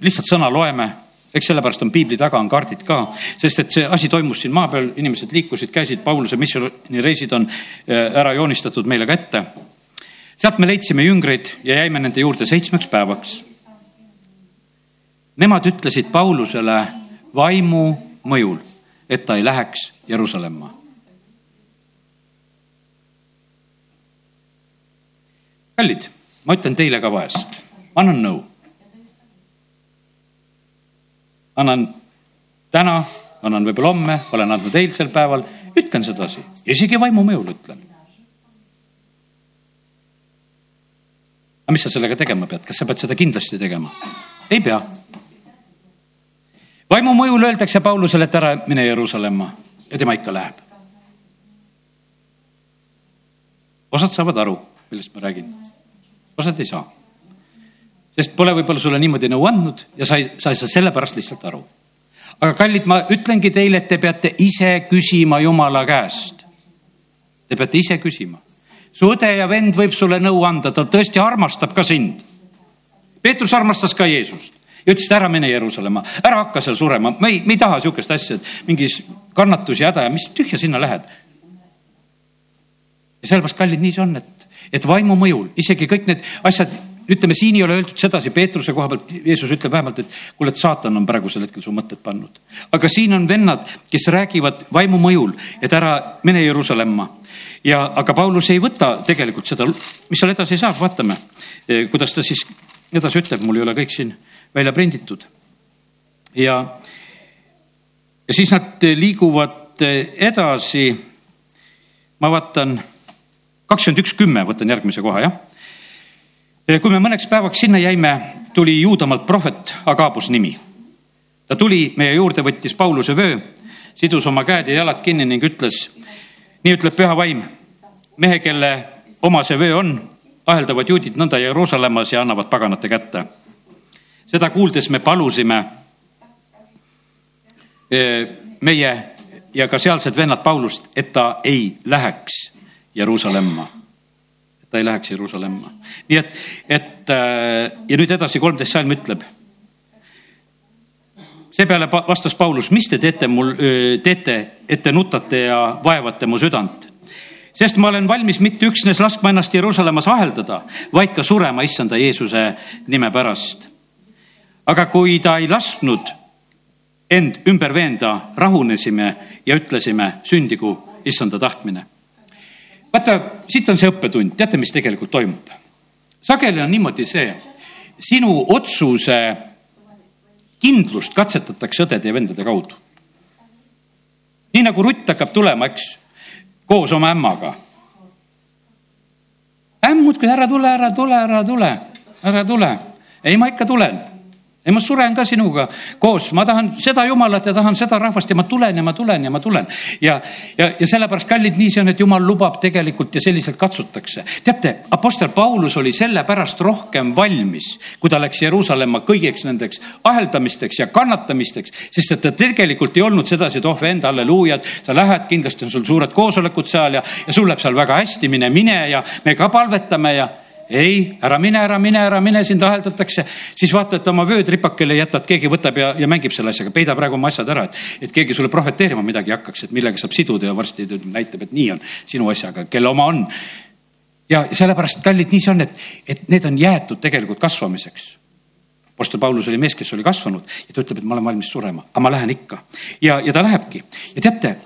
lihtsalt sõna loeme, eks sellepärast on piibli taga on kaardid ka, sest et see asi toimus siin maa peal, inimesed liikusid, käisid, Pauluse missioonireisid on äh, ära joonistatud meile ka ette. sealt me leidsime jüngreid ja jäime nende juurde seitsmeks päevaks. Nemad ütlesid Paulusele vaimu mõjul, et ta ei läheks Jeruusalemma. kallid, ma ütlen teile ka vahest, annan nõu annan täna, annan võib-olla homme, olen andnud eilsel päeval, ütlen sedasi, isegi vaimu mõjul ütlen. aga mis sa sellega tegema pead, kas sa pead seda kindlasti tegema? ei pea. vaimu mõjul öeldakse Paulusele, et ära mine Jeruusalemma ja tema ikka läheb. osad saavad aru, millest ma räägin, osad ei saa sest pole võib-olla sulle niimoodi nõu andnud ja sa ei, sa ei saa sellepärast lihtsalt aru. aga kallid, ma ütlengi teile, et te peate ise küsima Jumala käest. Te peate ise küsima. su õde ja vend võib sulle nõu anda, ta tõesti armastab ka sind. Peetrus armastas ka Jeesust ja ütles, et ära mine Jeruusalemma, ära hakka seal surema, me ei, me ei taha sihukest asja, et mingis kannatus ja häda ja mis tühja sinna lähed. ja sellepärast, kallid, nii see on, et, et vaimu mõjul isegi kõik need asjad ütleme, siin ei ole öeldud sedasi Peetruse koha pealt, Jeesus ütleb vähemalt, et kuule, et saatan on praegusel hetkel su mõtted pannud. aga siin on vennad, kes räägivad vaimu mõjul, et ära mine Jeruusalemma. ja, aga Paulus ei võta tegelikult seda, mis seal edasi saab, vaatame, eh, kuidas ta siis edasi ütleb, mul ei ole kõik siin välja prinditud. ja, ja siis nad liiguvad eh, edasi. ma vaatan kakskümmend üks, kümme, võtan järgmise koha, jah kui me mõneks päevaks sinna jäime, tuli Juudamaalt prohvet Agabus nimi. ta tuli meie juurde, võttis Pauluse vöö, sidus oma käed ja jalad kinni ning ütles, nii ütleb püha vaim, mehe, kelle oma see vöö on, aheldavad juudid nõnda Jeruusalemmas ja annavad paganate kätte. seda kuuldes me palusime e, meie ja ka sealsed vennad Paulust, et ta ei läheks Jeruusalemma ta ei läheks Jeruusalemma. nii et, et äh, ja nüüd edasi kolmteist salm ütleb. seepeale vastas Paulus, mis te teete mul, teete, et te nutate ja vaevate mu südant sest ma olen valmis mitte üksnes laskma ennast Jeruusalemmas aheldada, vaid ka surema issanda Jeesuse nime pärast. aga kui ta ei lasknud end ümber veenda, rahunesime ja ütlesime, sündigu issanda tahtmine. Vaata, siit on see õppetund, teate, mis tegelikult toimub? sageli on niimoodi see, sinu otsuse kindlust katsetatakse õdede ja vendade kaudu. nii nagu Rutt hakkab tulema, eks, koos oma ämmaga. ämm muudkui ära tule, ära tule, ära tule, ära tule. ei, ma ikka tulen ei, ma suren ka sinuga koos, ma tahan seda jumalat ja tahan seda rahvast ja ma tulen ja ma tulen ja ma tulen. ja, ja, ja sellepärast, kallid, nii see on, et jumal lubab tegelikult ja selliselt katsutakse. teate, Apostel Paulus oli sellepärast rohkem valmis, kui ta läks Jeruusalemma kõigeks nendeks aheldamisteks ja kannatamisteks, sest et ta tegelikult ei olnud sedasi, et oh vend, halleluujad, sa lähed, kindlasti on sul suured koosolekud seal ja, ja sul läheb seal väga hästi, mine, mine ja me ka palvetame ja ei, ära mine, ära mine, ära mine, sind aheldatakse, siis vaata, et oma vöötripakele jätad, keegi võtab ja, ja mängib selle asjaga, peida praegu oma asjad ära, et, et keegi sulle prohveteerima midagi hakkaks, et millega saab siduda ja varsti näitab, et nii on sinu asjaga, kelle oma on. ja sellepärast, kallid, nii see on, et, et need on jäetud tegelikult kasvamiseks. Apostel Paulus oli mees, kes oli kasvanud ja ta ütleb, et ma olen valmis surema, aga ma lähen ikka ja, ja ta lähebki ja teate,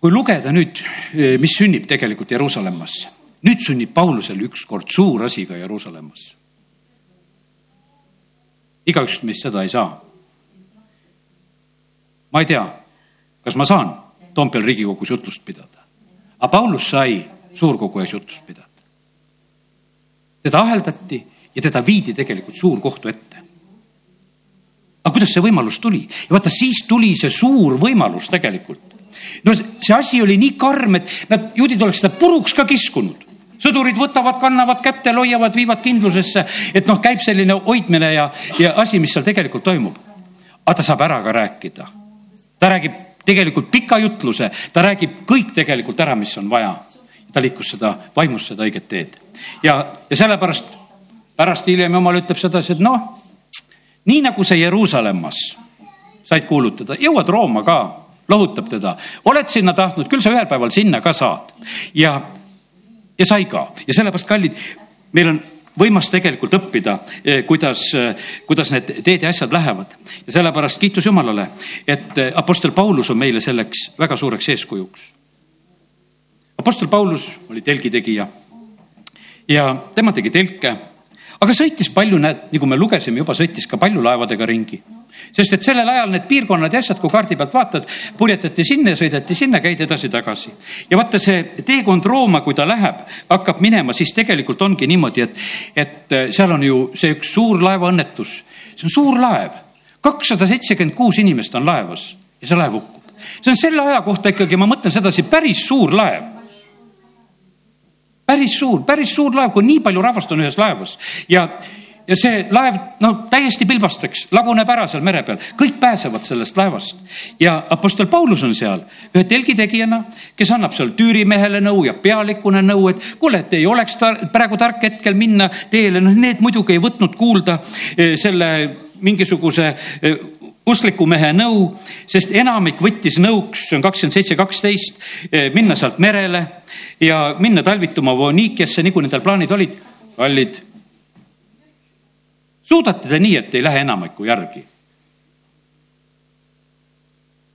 kui lugeda nüüd, mis sünnib tegelikult Jeruusalemmas nüüd sünnib Paulusel ükskord suur asi ka Jeruusalemmas. igaüks meist seda ei saa. ma ei tea, kas ma saan Toompeal Riigikogus jutlust pidada, aga Paulus sai suurkogu ees jutlust pidada. teda aheldati ja teda viidi tegelikult suurkohtu ette. aga kuidas see võimalus tuli? ja vaata, siis tuli see suur võimalus tegelikult no see asi oli nii karm, et nad, juudid oleks seda puruks ka kiskunud sõdurid võtavad, kannavad kätte, hoiavad, viivad kindlusesse, et noh, käib selline hoidmine ja, ja asi, mis seal tegelikult toimub. aga ta saab ära ka rääkida. ta räägib tegelikult pika jutluse, ta räägib kõik tegelikult ära, mis on vaja. ta liikus seda, vaimus seda õiget teed ja, ja sellepärast pärast hiljem jumal ütleb sedasi, et noh, nii nagu see Jeruusalemmas said kuulutada, jõuad Rooma ka, lohutab teda, oled sinna tahtnud, küll sa ühel päeval sinna ka saad ja ja sai ka ja sellepärast, kallid, meil on võimas tegelikult õppida, eh, kuidas, eh, kuidas need teed ja asjad lähevad. ja sellepärast kiitus Jumalale, et eh, Apostel Paulus on meile selleks väga suureks eeskujuks. Apostel Paulus oli telgitegija ja tema tegi telke, aga sõitis palju, näed, nagu me lugesime juba, sõitis ka palju laevadega ringi sest et sellel ajal need piirkonnad ja asjad, kui kaardi pealt vaatad, purjetati sinna ja sõideti sinna, käidi edasi-tagasi. ja vaata see teekond Rooma, kui ta läheb, hakkab minema, siis tegelikult ongi niimoodi, et, et äh, seal on ju see üks suur laevaõnnetus. see on suur laev, kakssada seitsekümmend kuus inimest on laevas ja see laev hukkub. see on selle aja kohta ikkagi, ma mõtlen sedasi, päris suur laev päris suur, päris suur laev, kui nii palju rahvast on ühes laevas ja ja see laev, no täiesti pilbasteks, laguneb ära seal mere peal, kõik pääsevad sellest laevast. ja Apostel Paulus on seal ühe telgitegijana, kes annab seal tüürimehele nõu ja pealikuna nõu, et kuule, et ei oleks tar praegu tark hetkel minna teele, noh, need muidugi ei võtnud kuulda eh, selle mingisuguse eh, uskliku mehe nõu, sest enamik võttis nõuks, see on kakskümmend seitse, kaksteist, eh, minna sealt merele ja minna talvituma Voonikiasse, nagu nendel plaanid olid. kallid suudate te nii, et ei lähe enamiku järgi?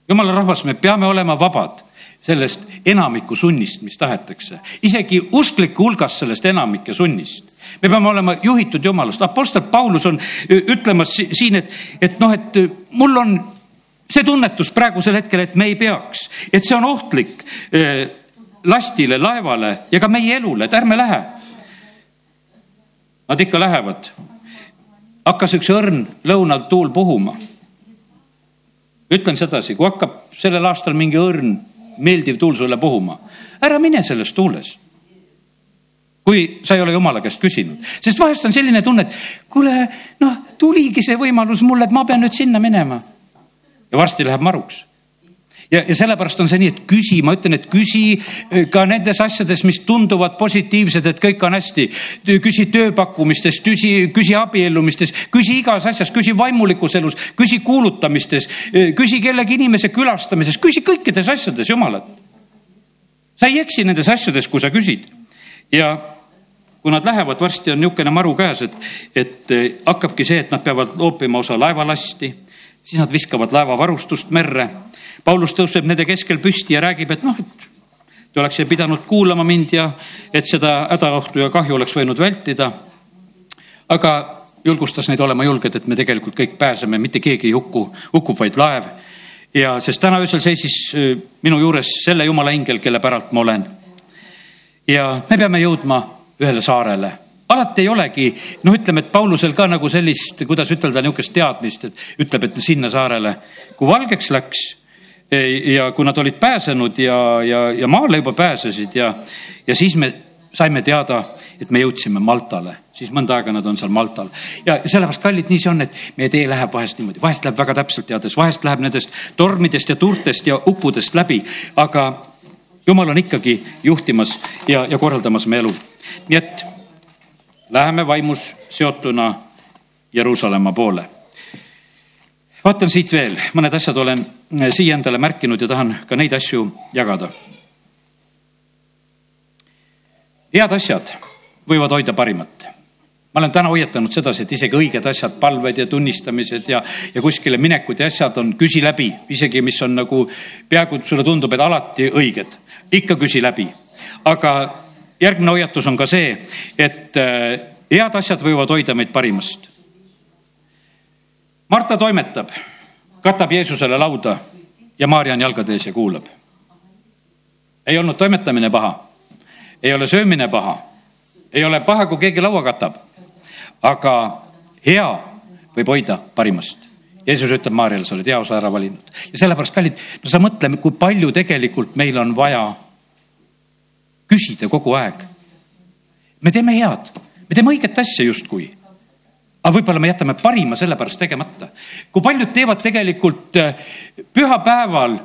jumala rahvas, me peame olema vabad sellest enamiku sunnist, mis tahetakse, isegi uskliku hulgas sellest enamike sunnist. me peame olema juhitud jumalast, Apostel Paulus on ütlemas siin, et, et noh, et mul on see tunnetus praegusel hetkel, et me ei peaks, et see on ohtlik lastile, laevale ja ka meie elule, et ärme lähe. Nad ikka lähevad hakkas üks õrn lõunatuul puhuma. ütlen sedasi, kui hakkab sellel aastal mingi õrn meeldiv tuul sulle puhuma, ära mine selles tuules. kui sa ei ole jumala käest küsinud, sest vahest on selline tunne, et kuule, noh, tuligi see võimalus mulle, et ma pean nüüd sinna minema. ja varsti läheb maruks ja, ja sellepärast on see nii, et küsi, ma ütlen, et küsi eh, ka nendes asjades, mis tunduvad positiivsed, et kõik on hästi. küsi tööpakkumistest, küsi, küsi abiellumistest, küsi igas asjas, küsi vaimulikus elus, küsi kuulutamistes, eh, küsi kellegi inimese külastamises, küsi kõikides asjades Jumalat. sa ei eksi nendes asjades, kui sa küsid ja kui nad lähevad, varsti on niisugune maru käes, et, et eh, hakkabki see, et nad peavad loopima osa laevalasti siis nad viskavad laevavarustust merre. Paulus tõuseb nende keskel püsti ja räägib, et noh, et te oleks pidanud kuulama mind ja et seda hädaohtu ja kahju oleks võinud vältida. aga julgustas neid olema julged, et me tegelikult kõik pääseme, mitte keegi ei hukku, hukkub vaid laev. ja sest täna öösel seisis äh, minu juures selle jumala ingel, kelle päralt ma olen. ja me peame jõudma ühele saarele alati ei olegi, noh, ütleme, et Paulusel ka nagu sellist, kuidas ütelda, niisugust teadmist, et ütleb, et sinna saarele. kui valgeks läks ja kui nad olid pääsenud ja, ja, ja maale juba pääsesid ja, ja siis me saime teada, et me jõudsime Maltale, siis mõnda aega nad on seal Maltal. ja sellepärast, kallid, nii see on, et meie tee läheb vahest niimoodi, vahest läheb väga täpselt teades, vahest läheb nendest tormidest ja tuurtest ja uppudest läbi, aga jumal on ikkagi juhtimas ja, ja korraldamas me elu. nii et läheme vaimus seotuna Jeruusalemma poole. vaatan siit veel, mõned asjad olen siia endale märkinud ja tahan ka neid asju jagada. head asjad võivad hoida parimat. ma olen täna hoiatanud sedasi, et isegi õiged asjad, palved ja tunnistamised ja, ja kuskile minekud ja asjad on küsi läbi, isegi mis on nagu peaaegu sulle tundub, et alati õiged, ikka küsi läbi. aga järgmine hoiatus on ka see, et äh, head asjad võivad hoida meid parimast. Marta toimetab, katab Jeesusele lauda ja Maarja on jalgade ees ja kuulab. ei olnud toimetamine paha, ei ole söömine paha, ei ole paha, kui keegi laua katab, aga hea võib hoida parimast Jeesus ütleb Maarjale, sa oled hea osa ära valinud ja sellepärast, kallid, no sa mõtle, kui palju tegelikult meil on vaja küsida kogu aeg. me teeme head, me teeme õiget asja justkui. Aga võib-olla me jätame parima sellepärast tegemata. kui paljud teevad tegelikult äh, pühapäeval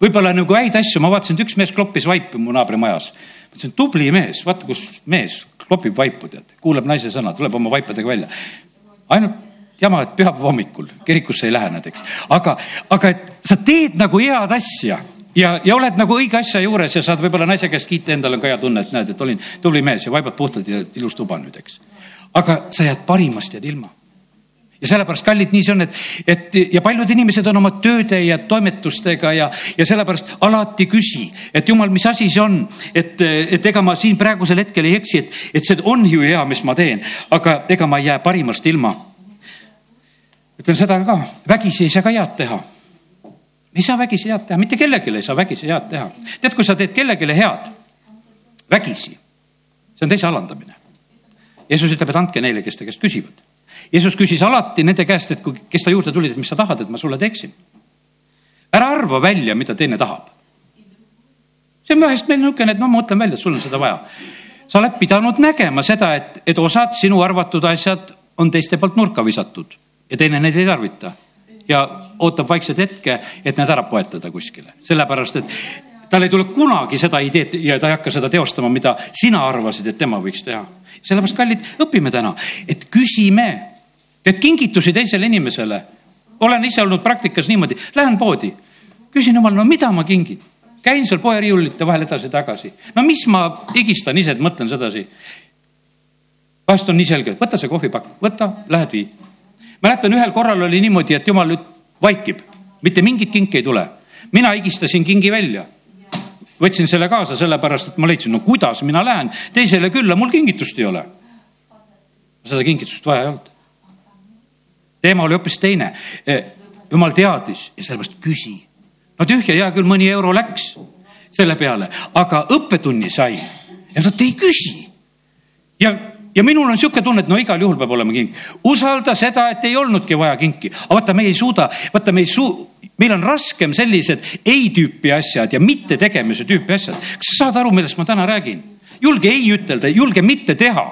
võib-olla nagu häid asju, ma vaatasin, et üks mees kloppis vaipu mu naabri majas. ma ütlesin, tubli mees, vaata, kus mees klopib vaipu, tead, kuulab naise sõna, tuleb oma vaipadega välja. ainult jama, et pühapäeva hommikul kirikusse ei lähe nad, eks. aga, aga et sa teed nagu head asja ja, ja oled nagu õige asja juures ja saad võib-olla naise käest kiita, endal on ka hea tunne, et näed, et olin tubli mees ja vaibad puhtad ja ilus tuba nüüd, eks. Aga sa jääd parimast jääd ilma. ja sellepärast, kallid, nii see on, et, et ja paljud inimesed on oma tööde ja toimetustega ja, ja sellepärast alati küsi, et jumal, mis asi see on, et, et ega ma siin praegusel hetkel ei eksi, et, et see on ju hea, mis ma teen, aga ega ma ei jää parimast ilma. ütlen seda ka, vägisi ei saa ka head teha ei saa vägisi head teha, mitte kellelegi ei saa vägisi head teha. tead, kui sa teed kellelegi head vägisi, see on teise alandamine. Jeesus ütleb, et andke neile, kes te käest küsivad. Jeesus küsis alati nende käest, et kui, kes ta juurde tulid, et mis sa tahad, et ma sulle teeksin. ära arva välja, mida teine tahab. see on vahest meil niisugune, et no ma mõtlen välja, et sul on seda vaja. sa oled pidanud nägema seda, et, et osad sinu arvatud asjad on teiste poolt nurka visatud ja teine neid ei tarvita ja ootab vaikselt hetke, et need ära poetada kuskile, sellepärast et tal ei tule kunagi seda ideed ja ta ei hakka seda teostama, mida sina arvasid, et tema võiks teha. Sellepärast, kallid, õpime täna, et küsime, teed kingitusi teisele inimesele. olen ise olnud praktikas niimoodi, lähen poodi, küsin jumal, no mida ma kingin käin seal poeriiulite vahel edasi-tagasi. no mis ma higistan ise, et mõtlen sedasi. vahest on nii selge, võta see kohvipakk, võta, lähed vii mäletan, ühel korral oli niimoodi, et jumal nüüd vaikib, mitte mingit kinki ei tule. mina higistasin kingi välja. Võtsin selle kaasa sellepärast, et ma leidsin, no kuidas mina lähen teisele külla, mul kingitust ei ole. seda kingitust vaja ei olnud. teema oli hoopis teine. Eh, jumal teadis ja sellepärast küsi. no tühja, hea küll, mõni euro läks selle peale, aga õppetunni sai ja sa ei küsi. ja ja minul on niisugune tunne, et no igal juhul peab olema kink. usalda seda, et ei olnudki vaja kinki, aga vaata, me ei suuda, vaata, me ei suu-, meil on raskem sellised ei tüüpi asjad ja mitte tegemise tüüpi asjad. kas sa saad aru, millest ma täna räägin? julge ei ütelda, julge mitte teha.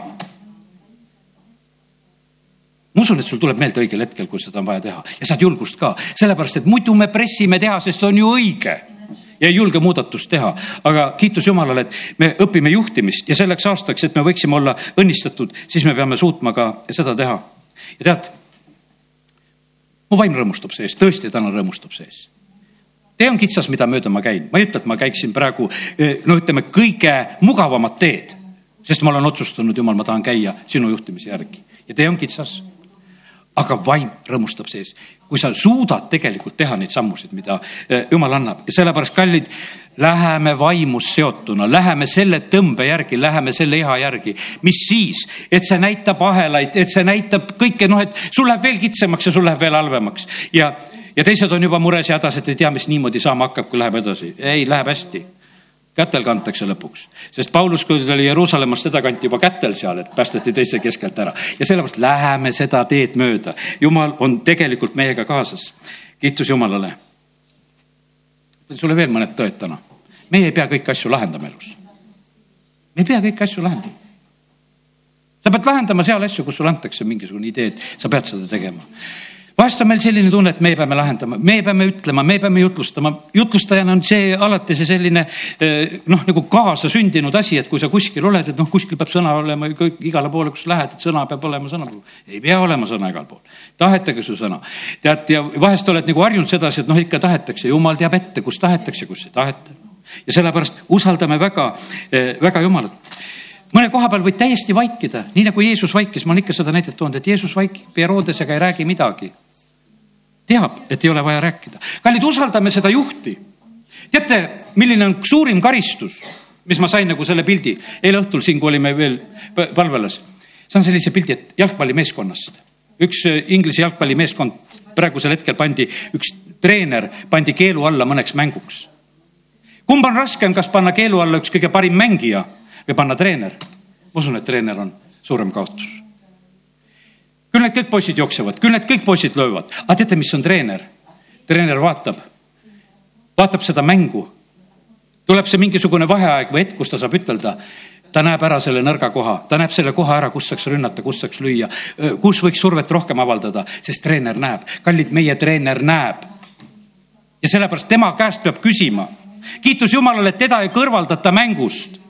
ma usun, et sul tuleb meelde õigel hetkel, kui seda on vaja teha ja saad julgust ka, sellepärast et muidu me pressime teha, sest on ju õige ja ei julge muudatust teha. aga kiitus Jumalale, et me õpime juhtimist ja selleks aastaks, et me võiksime olla õnnistatud, siis me peame suutma ka seda teha. ja tead, mu vaim rõõmustab sees, tõesti täna rõõmustab sees. Tee on kitsas, mida mööda ma käin, ma ei ütle, et ma käiksin praegu eh, no ütleme, kõige mugavamat teed, sest ma olen otsustanud, jumal, ma tahan käia sinu juhtimise järgi. Ja tee on kitsas. aga vaim rõõmustab sees, kui sa suudad tegelikult teha neid sammusid, mida eh, jumal annab ja sellepärast, kallid, läheme vaimus seotuna, läheme selle tõmbe järgi, läheme selle iha järgi. mis siis, et see näitab ahelaid, et see näitab kõike, noh, et sul läheb veel kitsamaks ja sul läheb veel halvemaks ja, ja teised on juba mures ja hädas, et ei tea, mis niimoodi saama hakkab, kui läheb edasi. ei, läheb hästi kätel kantakse lõpuks, sest Paulus, kui ta oli Jeruusalemmast, teda kanti juba kätel seal, et päästeti teise keskelt ära ja sellepärast läheme seda teed mööda. jumal on tegelikult meiega kaasas. kiitus Jumalale. Ütlen sulle veel mõned tõed täna. meie ei pea kõiki asju lahendama elus. me ei pea kõiki asju lahendama. sa pead lahendama seal asju, kus sulle antakse mingisugune idee, et sa pead seda tegema vahest on meil selline tunne, et me peame lahendama, me peame ütlema, me peame jutlustama. jutlustajana on see alati see selline eh, noh, nagu kaasasündinud asi, et kui sa kuskil oled, et noh, kuskil peab sõna olema igale poole, kus lähed, et sõna peab olema sõna. ei pea olema sõna igal pool. tahetage su sõna. tead, ja vahest oled nagu harjunud sedasi, et noh, ikka tahetakse, jumal teab ette, kus tahetakse, kus ei taheta. ja sellepärast usaldame väga, eh, väga Jumalat mõne koha peal võid täiesti vaikida, nii nagu Jeesus vaikis, ma olen ikka seda näidet toonud, et Jeesus vaikib Herodesega ei räägi midagi teab, et ei ole vaja rääkida. kallid, usaldame seda juhti. teate, milline on suurim karistus, mis ma sain nagu selle pildi eile õhtul siin, kui olime veel palvelas. saan sellise pildi, et jalgpallimeeskonnast, üks äh, Inglise jalgpallimeeskond praegusel hetkel pandi, üks treener pandi keelu alla mõneks mänguks. kumb on raskem, kas panna keelu alla üks kõige parim mängija või panna treener? ma usun, et treener on suurem kaotus küll need kõik poisid jooksevad, küll need kõik poisid löövad, aga teate, mis on treener? treener vaatab, vaatab seda mängu. tuleb see mingisugune vaheaeg või hetk, kus ta saab ütelda, ta näeb ära selle nõrga koha, ta näeb selle koha ära, kus saaks rünnata, kus saaks lüüa, kus võiks survet rohkem avaldada, sest treener näeb, kallid, meie treener näeb. ja sellepärast tema käest peab küsima. kiitus Jumalale, et teda ei kõrvaldata mängust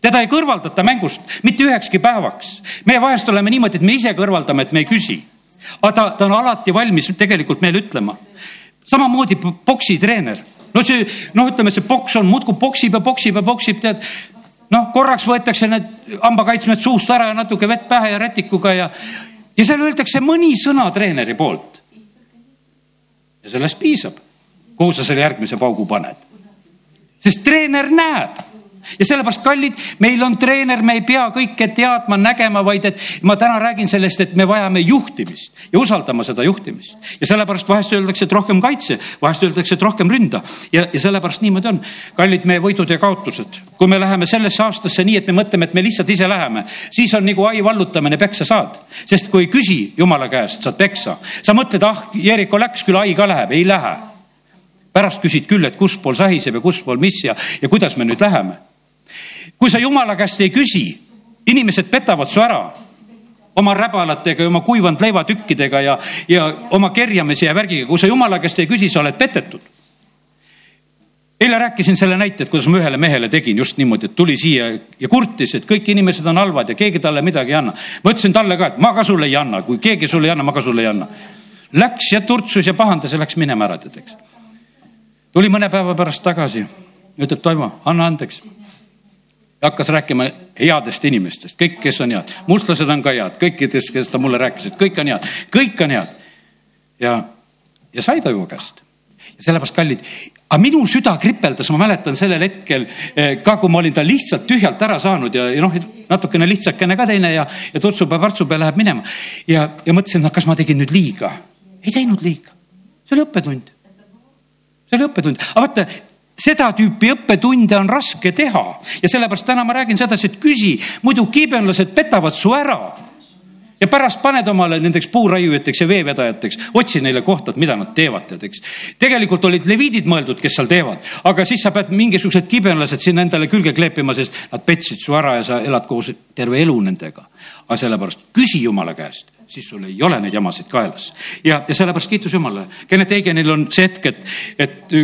teda ei kõrvaldata mängust mitte ühekski päevaks. me vahest oleme niimoodi, et me ise kõrvaldame, et me ei küsi. aga ta, ta on alati valmis tegelikult meile ütlema. samamoodi poksitreener, no see, noh, ütleme, see poks on muudkui poksib ja poksib ja poksib, tead. noh, korraks võetakse need hambakaitsmed suust ära ja natuke vett pähe ja rätikuga ja, ja seal öeldakse mõni sõna treeneri poolt. ja sellest piisab, kuhu sa selle järgmise paugu paned. sest treener näeb ja sellepärast, kallid, meil on treener, me ei pea kõike teadma, nägema, vaid et ma täna räägin sellest, et me vajame juhtimist ja usaldama seda juhtimist. ja sellepärast vahest öeldakse, et rohkem kaitse, vahest öeldakse, et rohkem ründa ja, ja sellepärast niimoodi on. kallid, meie võidud ja kaotused, kui me läheme sellesse aastasse nii, et me mõtleme, et me lihtsalt ise läheme, siis on nagu ai vallutamine, peksa saad. sest kui ei küsi jumala käest, saad peksa. sa mõtled, ah, Jeriko läks küll, ai ka läheb, ei lähe pärast küsid küll, et kuspool sahiseb ja kuspool mis ja, ja kuidas me nüüd läheme kui sa jumala käest ei küsi, inimesed petavad su ära oma räbalatega ja oma kuivanud leivatükkidega ja, ja oma kerjamise ja värgiga, kui sa jumala käest ei küsi, sa oled petetud. eile rääkisin selle näite, et kuidas ma ühele mehele tegin just niimoodi, et tuli siia ja kurtis, et kõik inimesed on halvad ja keegi talle midagi ei anna. ma ütlesin talle ka, et ma ka sulle ei anna, kui keegi sulle ei anna, ma ka sulle ei anna. Läks ja turtsus ja pahandas ja läks minema ära, tead, eks. tuli mõne päeva pärast tagasi, ütleb Toivo, anna andeks hakkas rääkima headest inimestest, kõik, kes on head, mustlased on ka head, kõikidest, kes ta mulle rääkis, et kõik on head, kõik on head. ja, ja sai ta ju käest. ja sellepärast, kallid, aga minu süda kripeldas, ma mäletan sellel hetkel eh, ka, kui ma olin ta lihtsalt tühjalt ära saanud ja, ja noh, natukene lihtsakene ka teine ja, ja turtsupea-partsupea läheb minema. ja, ja mõtlesin, noh, kas ma tegin nüüd liiga. ei teinud liiga, see oli õppetund. see oli õppetund, aga vaata seda tüüpi õppetunde on raske teha ja sellepärast täna ma räägin sedasi, et küsi, muidu kiibenlased petavad su ära. ja pärast paned omale nendeks puuraiujateks ja veevedajateks, otsi neile kohta, et mida nad teevad, tead, eks. tegelikult olid leviidid mõeldud, kes seal teevad, aga siis sa pead mingisugused kibenlased sinna endale külge kleepima, sest nad petsid su ära ja sa elad koos terve elu nendega. aga sellepärast küsi jumala käest siis sul ei ole neid jamasid kaelas. ja, ja sellepärast kiitus Jumalale. Kennet Eigenil on see hetk, et, et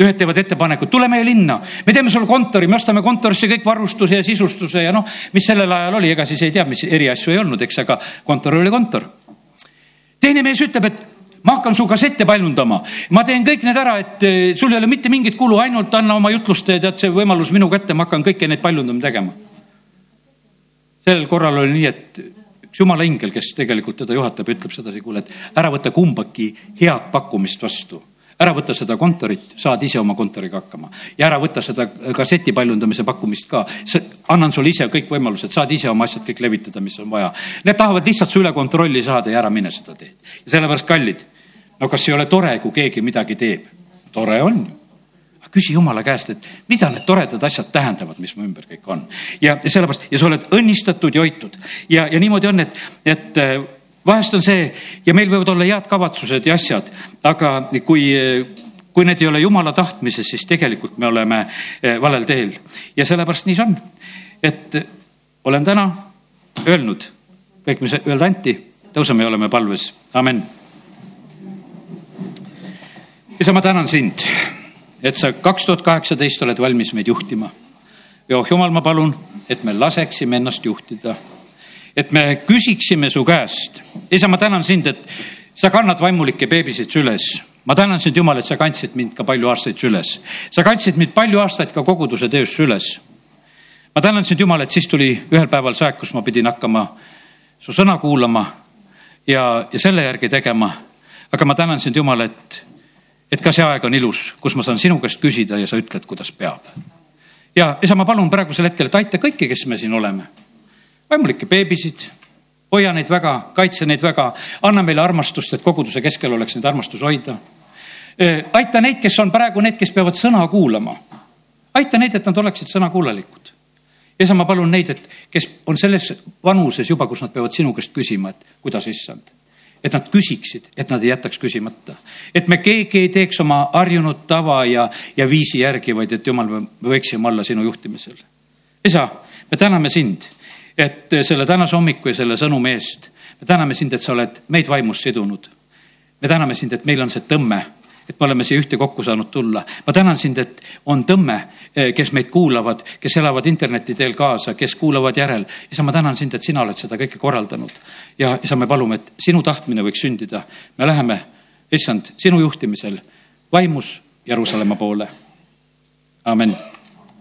ühed teevad ettepaneku, tule meie linna, me teeme sulle kontori, me ostame kontorisse kõik varustuse ja sisustuse ja noh, mis sellel ajal oli, ega siis ei tea, mis eriasju ei olnud, eks, aga kontor oli kontor. teine mees ütleb, et ma hakkan su kassette paljundama, ma teen kõik need ära, et eh, sul ei ole mitte mingit kulu, ainult anna oma jutlust, tead see võimalus minu kätte, ma hakkan kõiki neid paljundama tegema. sellel korral oli nii, et üks jumala ingel, kes tegelikult teda juhatab, ütleb sedasi, kuule, et ära võta kumbagi head pakkumist vastu ära võta seda kontorit, saad ise oma kontoriga hakkama ja ära võta seda kasseti paljundamise pakkumist ka. annan sulle ise kõik võimalused, saad ise oma asjad kõik levitada, mis on vaja. Need tahavad lihtsalt su üle kontrolli saada ja ära mine seda teed. sellepärast kallid, no kas ei ole tore, kui keegi midagi teeb? tore on ju küsi jumala käest, et mida need toredad asjad tähendavad, mis mu ümber kõik on. ja, sellepärast ja sa oled õnnistatud ja hoitud ja, ja niimoodi on, et, et vahest on see ja meil võivad olla head kavatsused ja asjad, aga kui, kui need ei ole jumala tahtmises, siis tegelikult me oleme eh, valel teel ja sellepärast nii see on. et olen täna öelnud kõik, mis öelda anti, tõuseme ja oleme palves, amen. isa, ma tänan sind, et sa kaks tuhat kaheksateist oled valmis meid juhtima. ja oh jumal, ma palun, et me laseksime ennast juhtida et me küsiksime su käest. isa, ma tänan sind, et sa kannad vaimulikke beebisid süles. ma tänan sind, Jumal, et sa kandsid mind ka palju aastaid süles. sa kandsid mind palju aastaid ka koguduse töös süles. ma tänan sind, Jumal, et siis tuli ühel päeval see aeg, kus ma pidin hakkama su sõna kuulama ja, ja selle järgi tegema. aga ma tänan sind, Jumal, et, et ka see aeg on ilus, kus ma saan sinu käest küsida ja sa ütled, kuidas peab. ja isa, ma palun praegusel hetkel, et aita kõiki, kes me siin oleme vaimulikke beebisid, hoia neid väga, kaitse neid väga, anna meile armastust, et koguduse keskel oleks neid armastus hoida. aita neid, kes on praegu need, kes peavad sõna kuulama. aita neid, et nad oleksid sõnakuulelikud. ja sa, ma palun neid, et kes on selles vanuses juba, kus nad peavad sinu käest küsima, et kuidas issand et nad küsiksid, et nad ei jätaks küsimata. et me keegi ei teeks oma harjunud tava ja, ja viisi järgi, vaid et jumal, me võiksime olla sinu juhtimisel. isa, me täname sind et selle tänase hommiku ja selle sõnumi eest. me täname sind, et sa oled meid vaimus sidunud. me täname sind, et meil on see tõmme, et me oleme siia ühtekokku saanud tulla. ma tänan sind, et on tõmme, eh, kes meid kuulavad, kes elavad interneti teel kaasa, kes kuulavad järel. isa, ma tänan sind, et sina oled seda kõike korraldanud. ja isa, me palume, et sinu tahtmine võiks sündida. me läheme, issand, sinu juhtimisel vaimus Jeruusalemma poole. amin